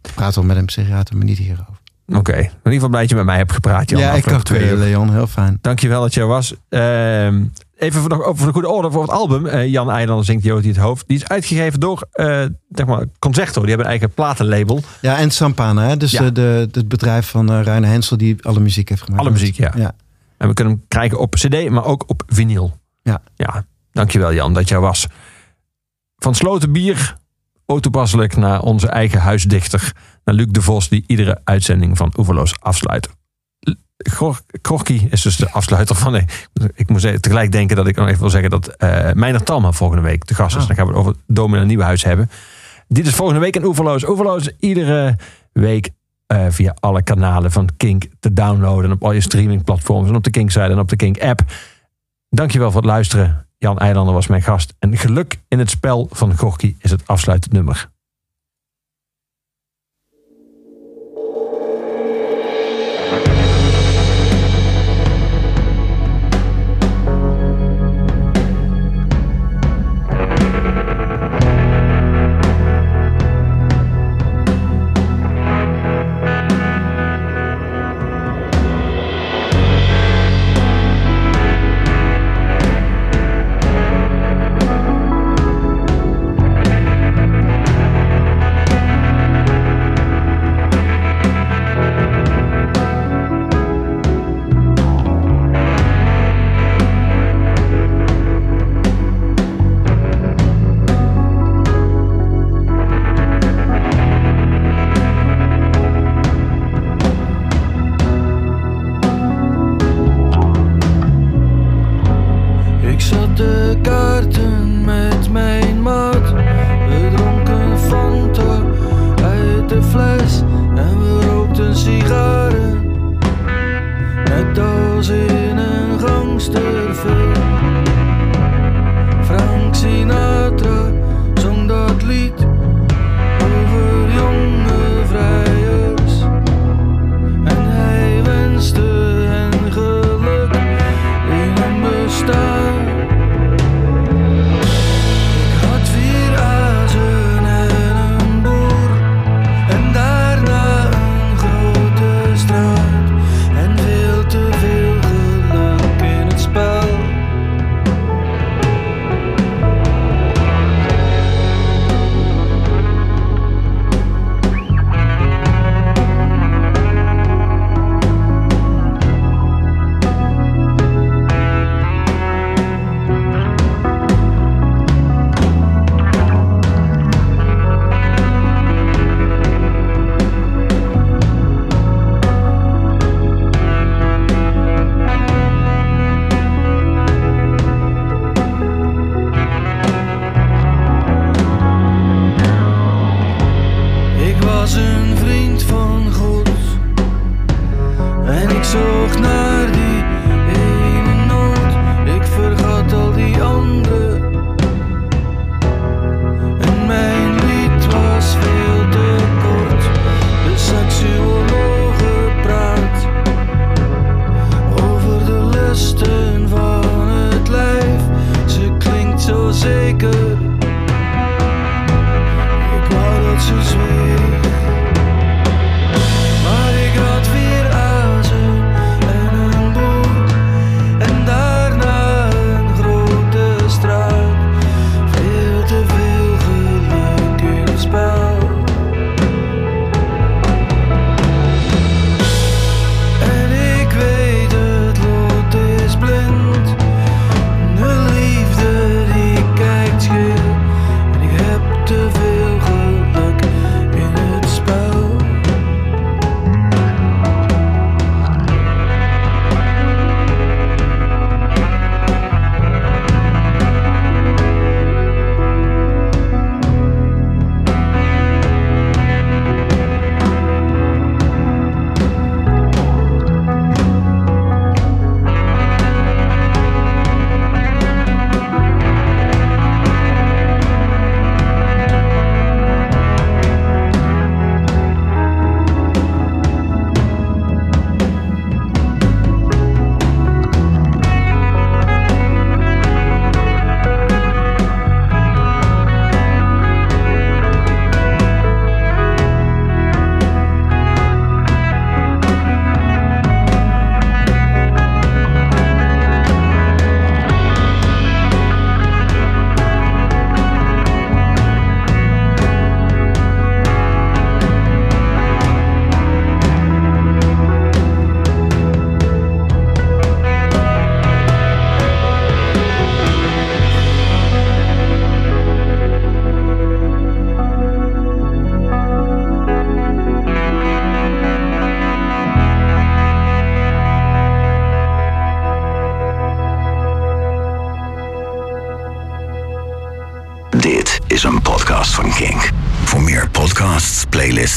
S3: Ik praat wel met een psychiater, maar niet hierover.
S2: Oké. In ieder geval blij dat je met mij hebt gepraat, Jan.
S3: ja, ik ook,
S2: twee
S3: eh. Leon. Heel fijn.
S2: Dankjewel dat je er was. Ehm, even voor de, voor de goede orde voor het album. eh, Jan Eilander zingt Joti het hoofd. Die is uitgegeven door eh zeg maar, Concerto. Die hebben een eigen platenlabel.
S3: Ja, en Sampana, hè? dus
S2: Ja.
S3: de, het bedrijf van uh, Reine Hensel die alle muziek heeft gemaakt.
S2: Alle muziek, ja.
S3: ja.
S2: En we kunnen hem krijgen op cd, maar ook op vinyl.
S3: Ja.
S2: Ja, dankjewel Jan dat je er was. Van Sloten Bier, ook toepasselijk naar onze eigen huisdichter. Naar Luc de Vos, die iedere uitzending van Oeverloos afsluit. Gorky is dus de afsluiter van... Nee, ik moet tegelijk denken dat ik nog even wil zeggen... dat eh Meijner Talma volgende week de gast is.
S3: Ah.
S2: Dan gaan we het over Domina Nieuwenhuis hebben. Dit is volgende week in Oeverloos. Oeverloos iedere week eh, via alle kanalen van Kink te downloaden. Op al je streamingplatforms en op de Kink-site en op de Kink-app. Dankjewel voor het luisteren. Jan Eilander was mijn gast. En geluk in het spel van Gorky is het afsluitend nummer.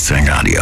S1: Sing Radio.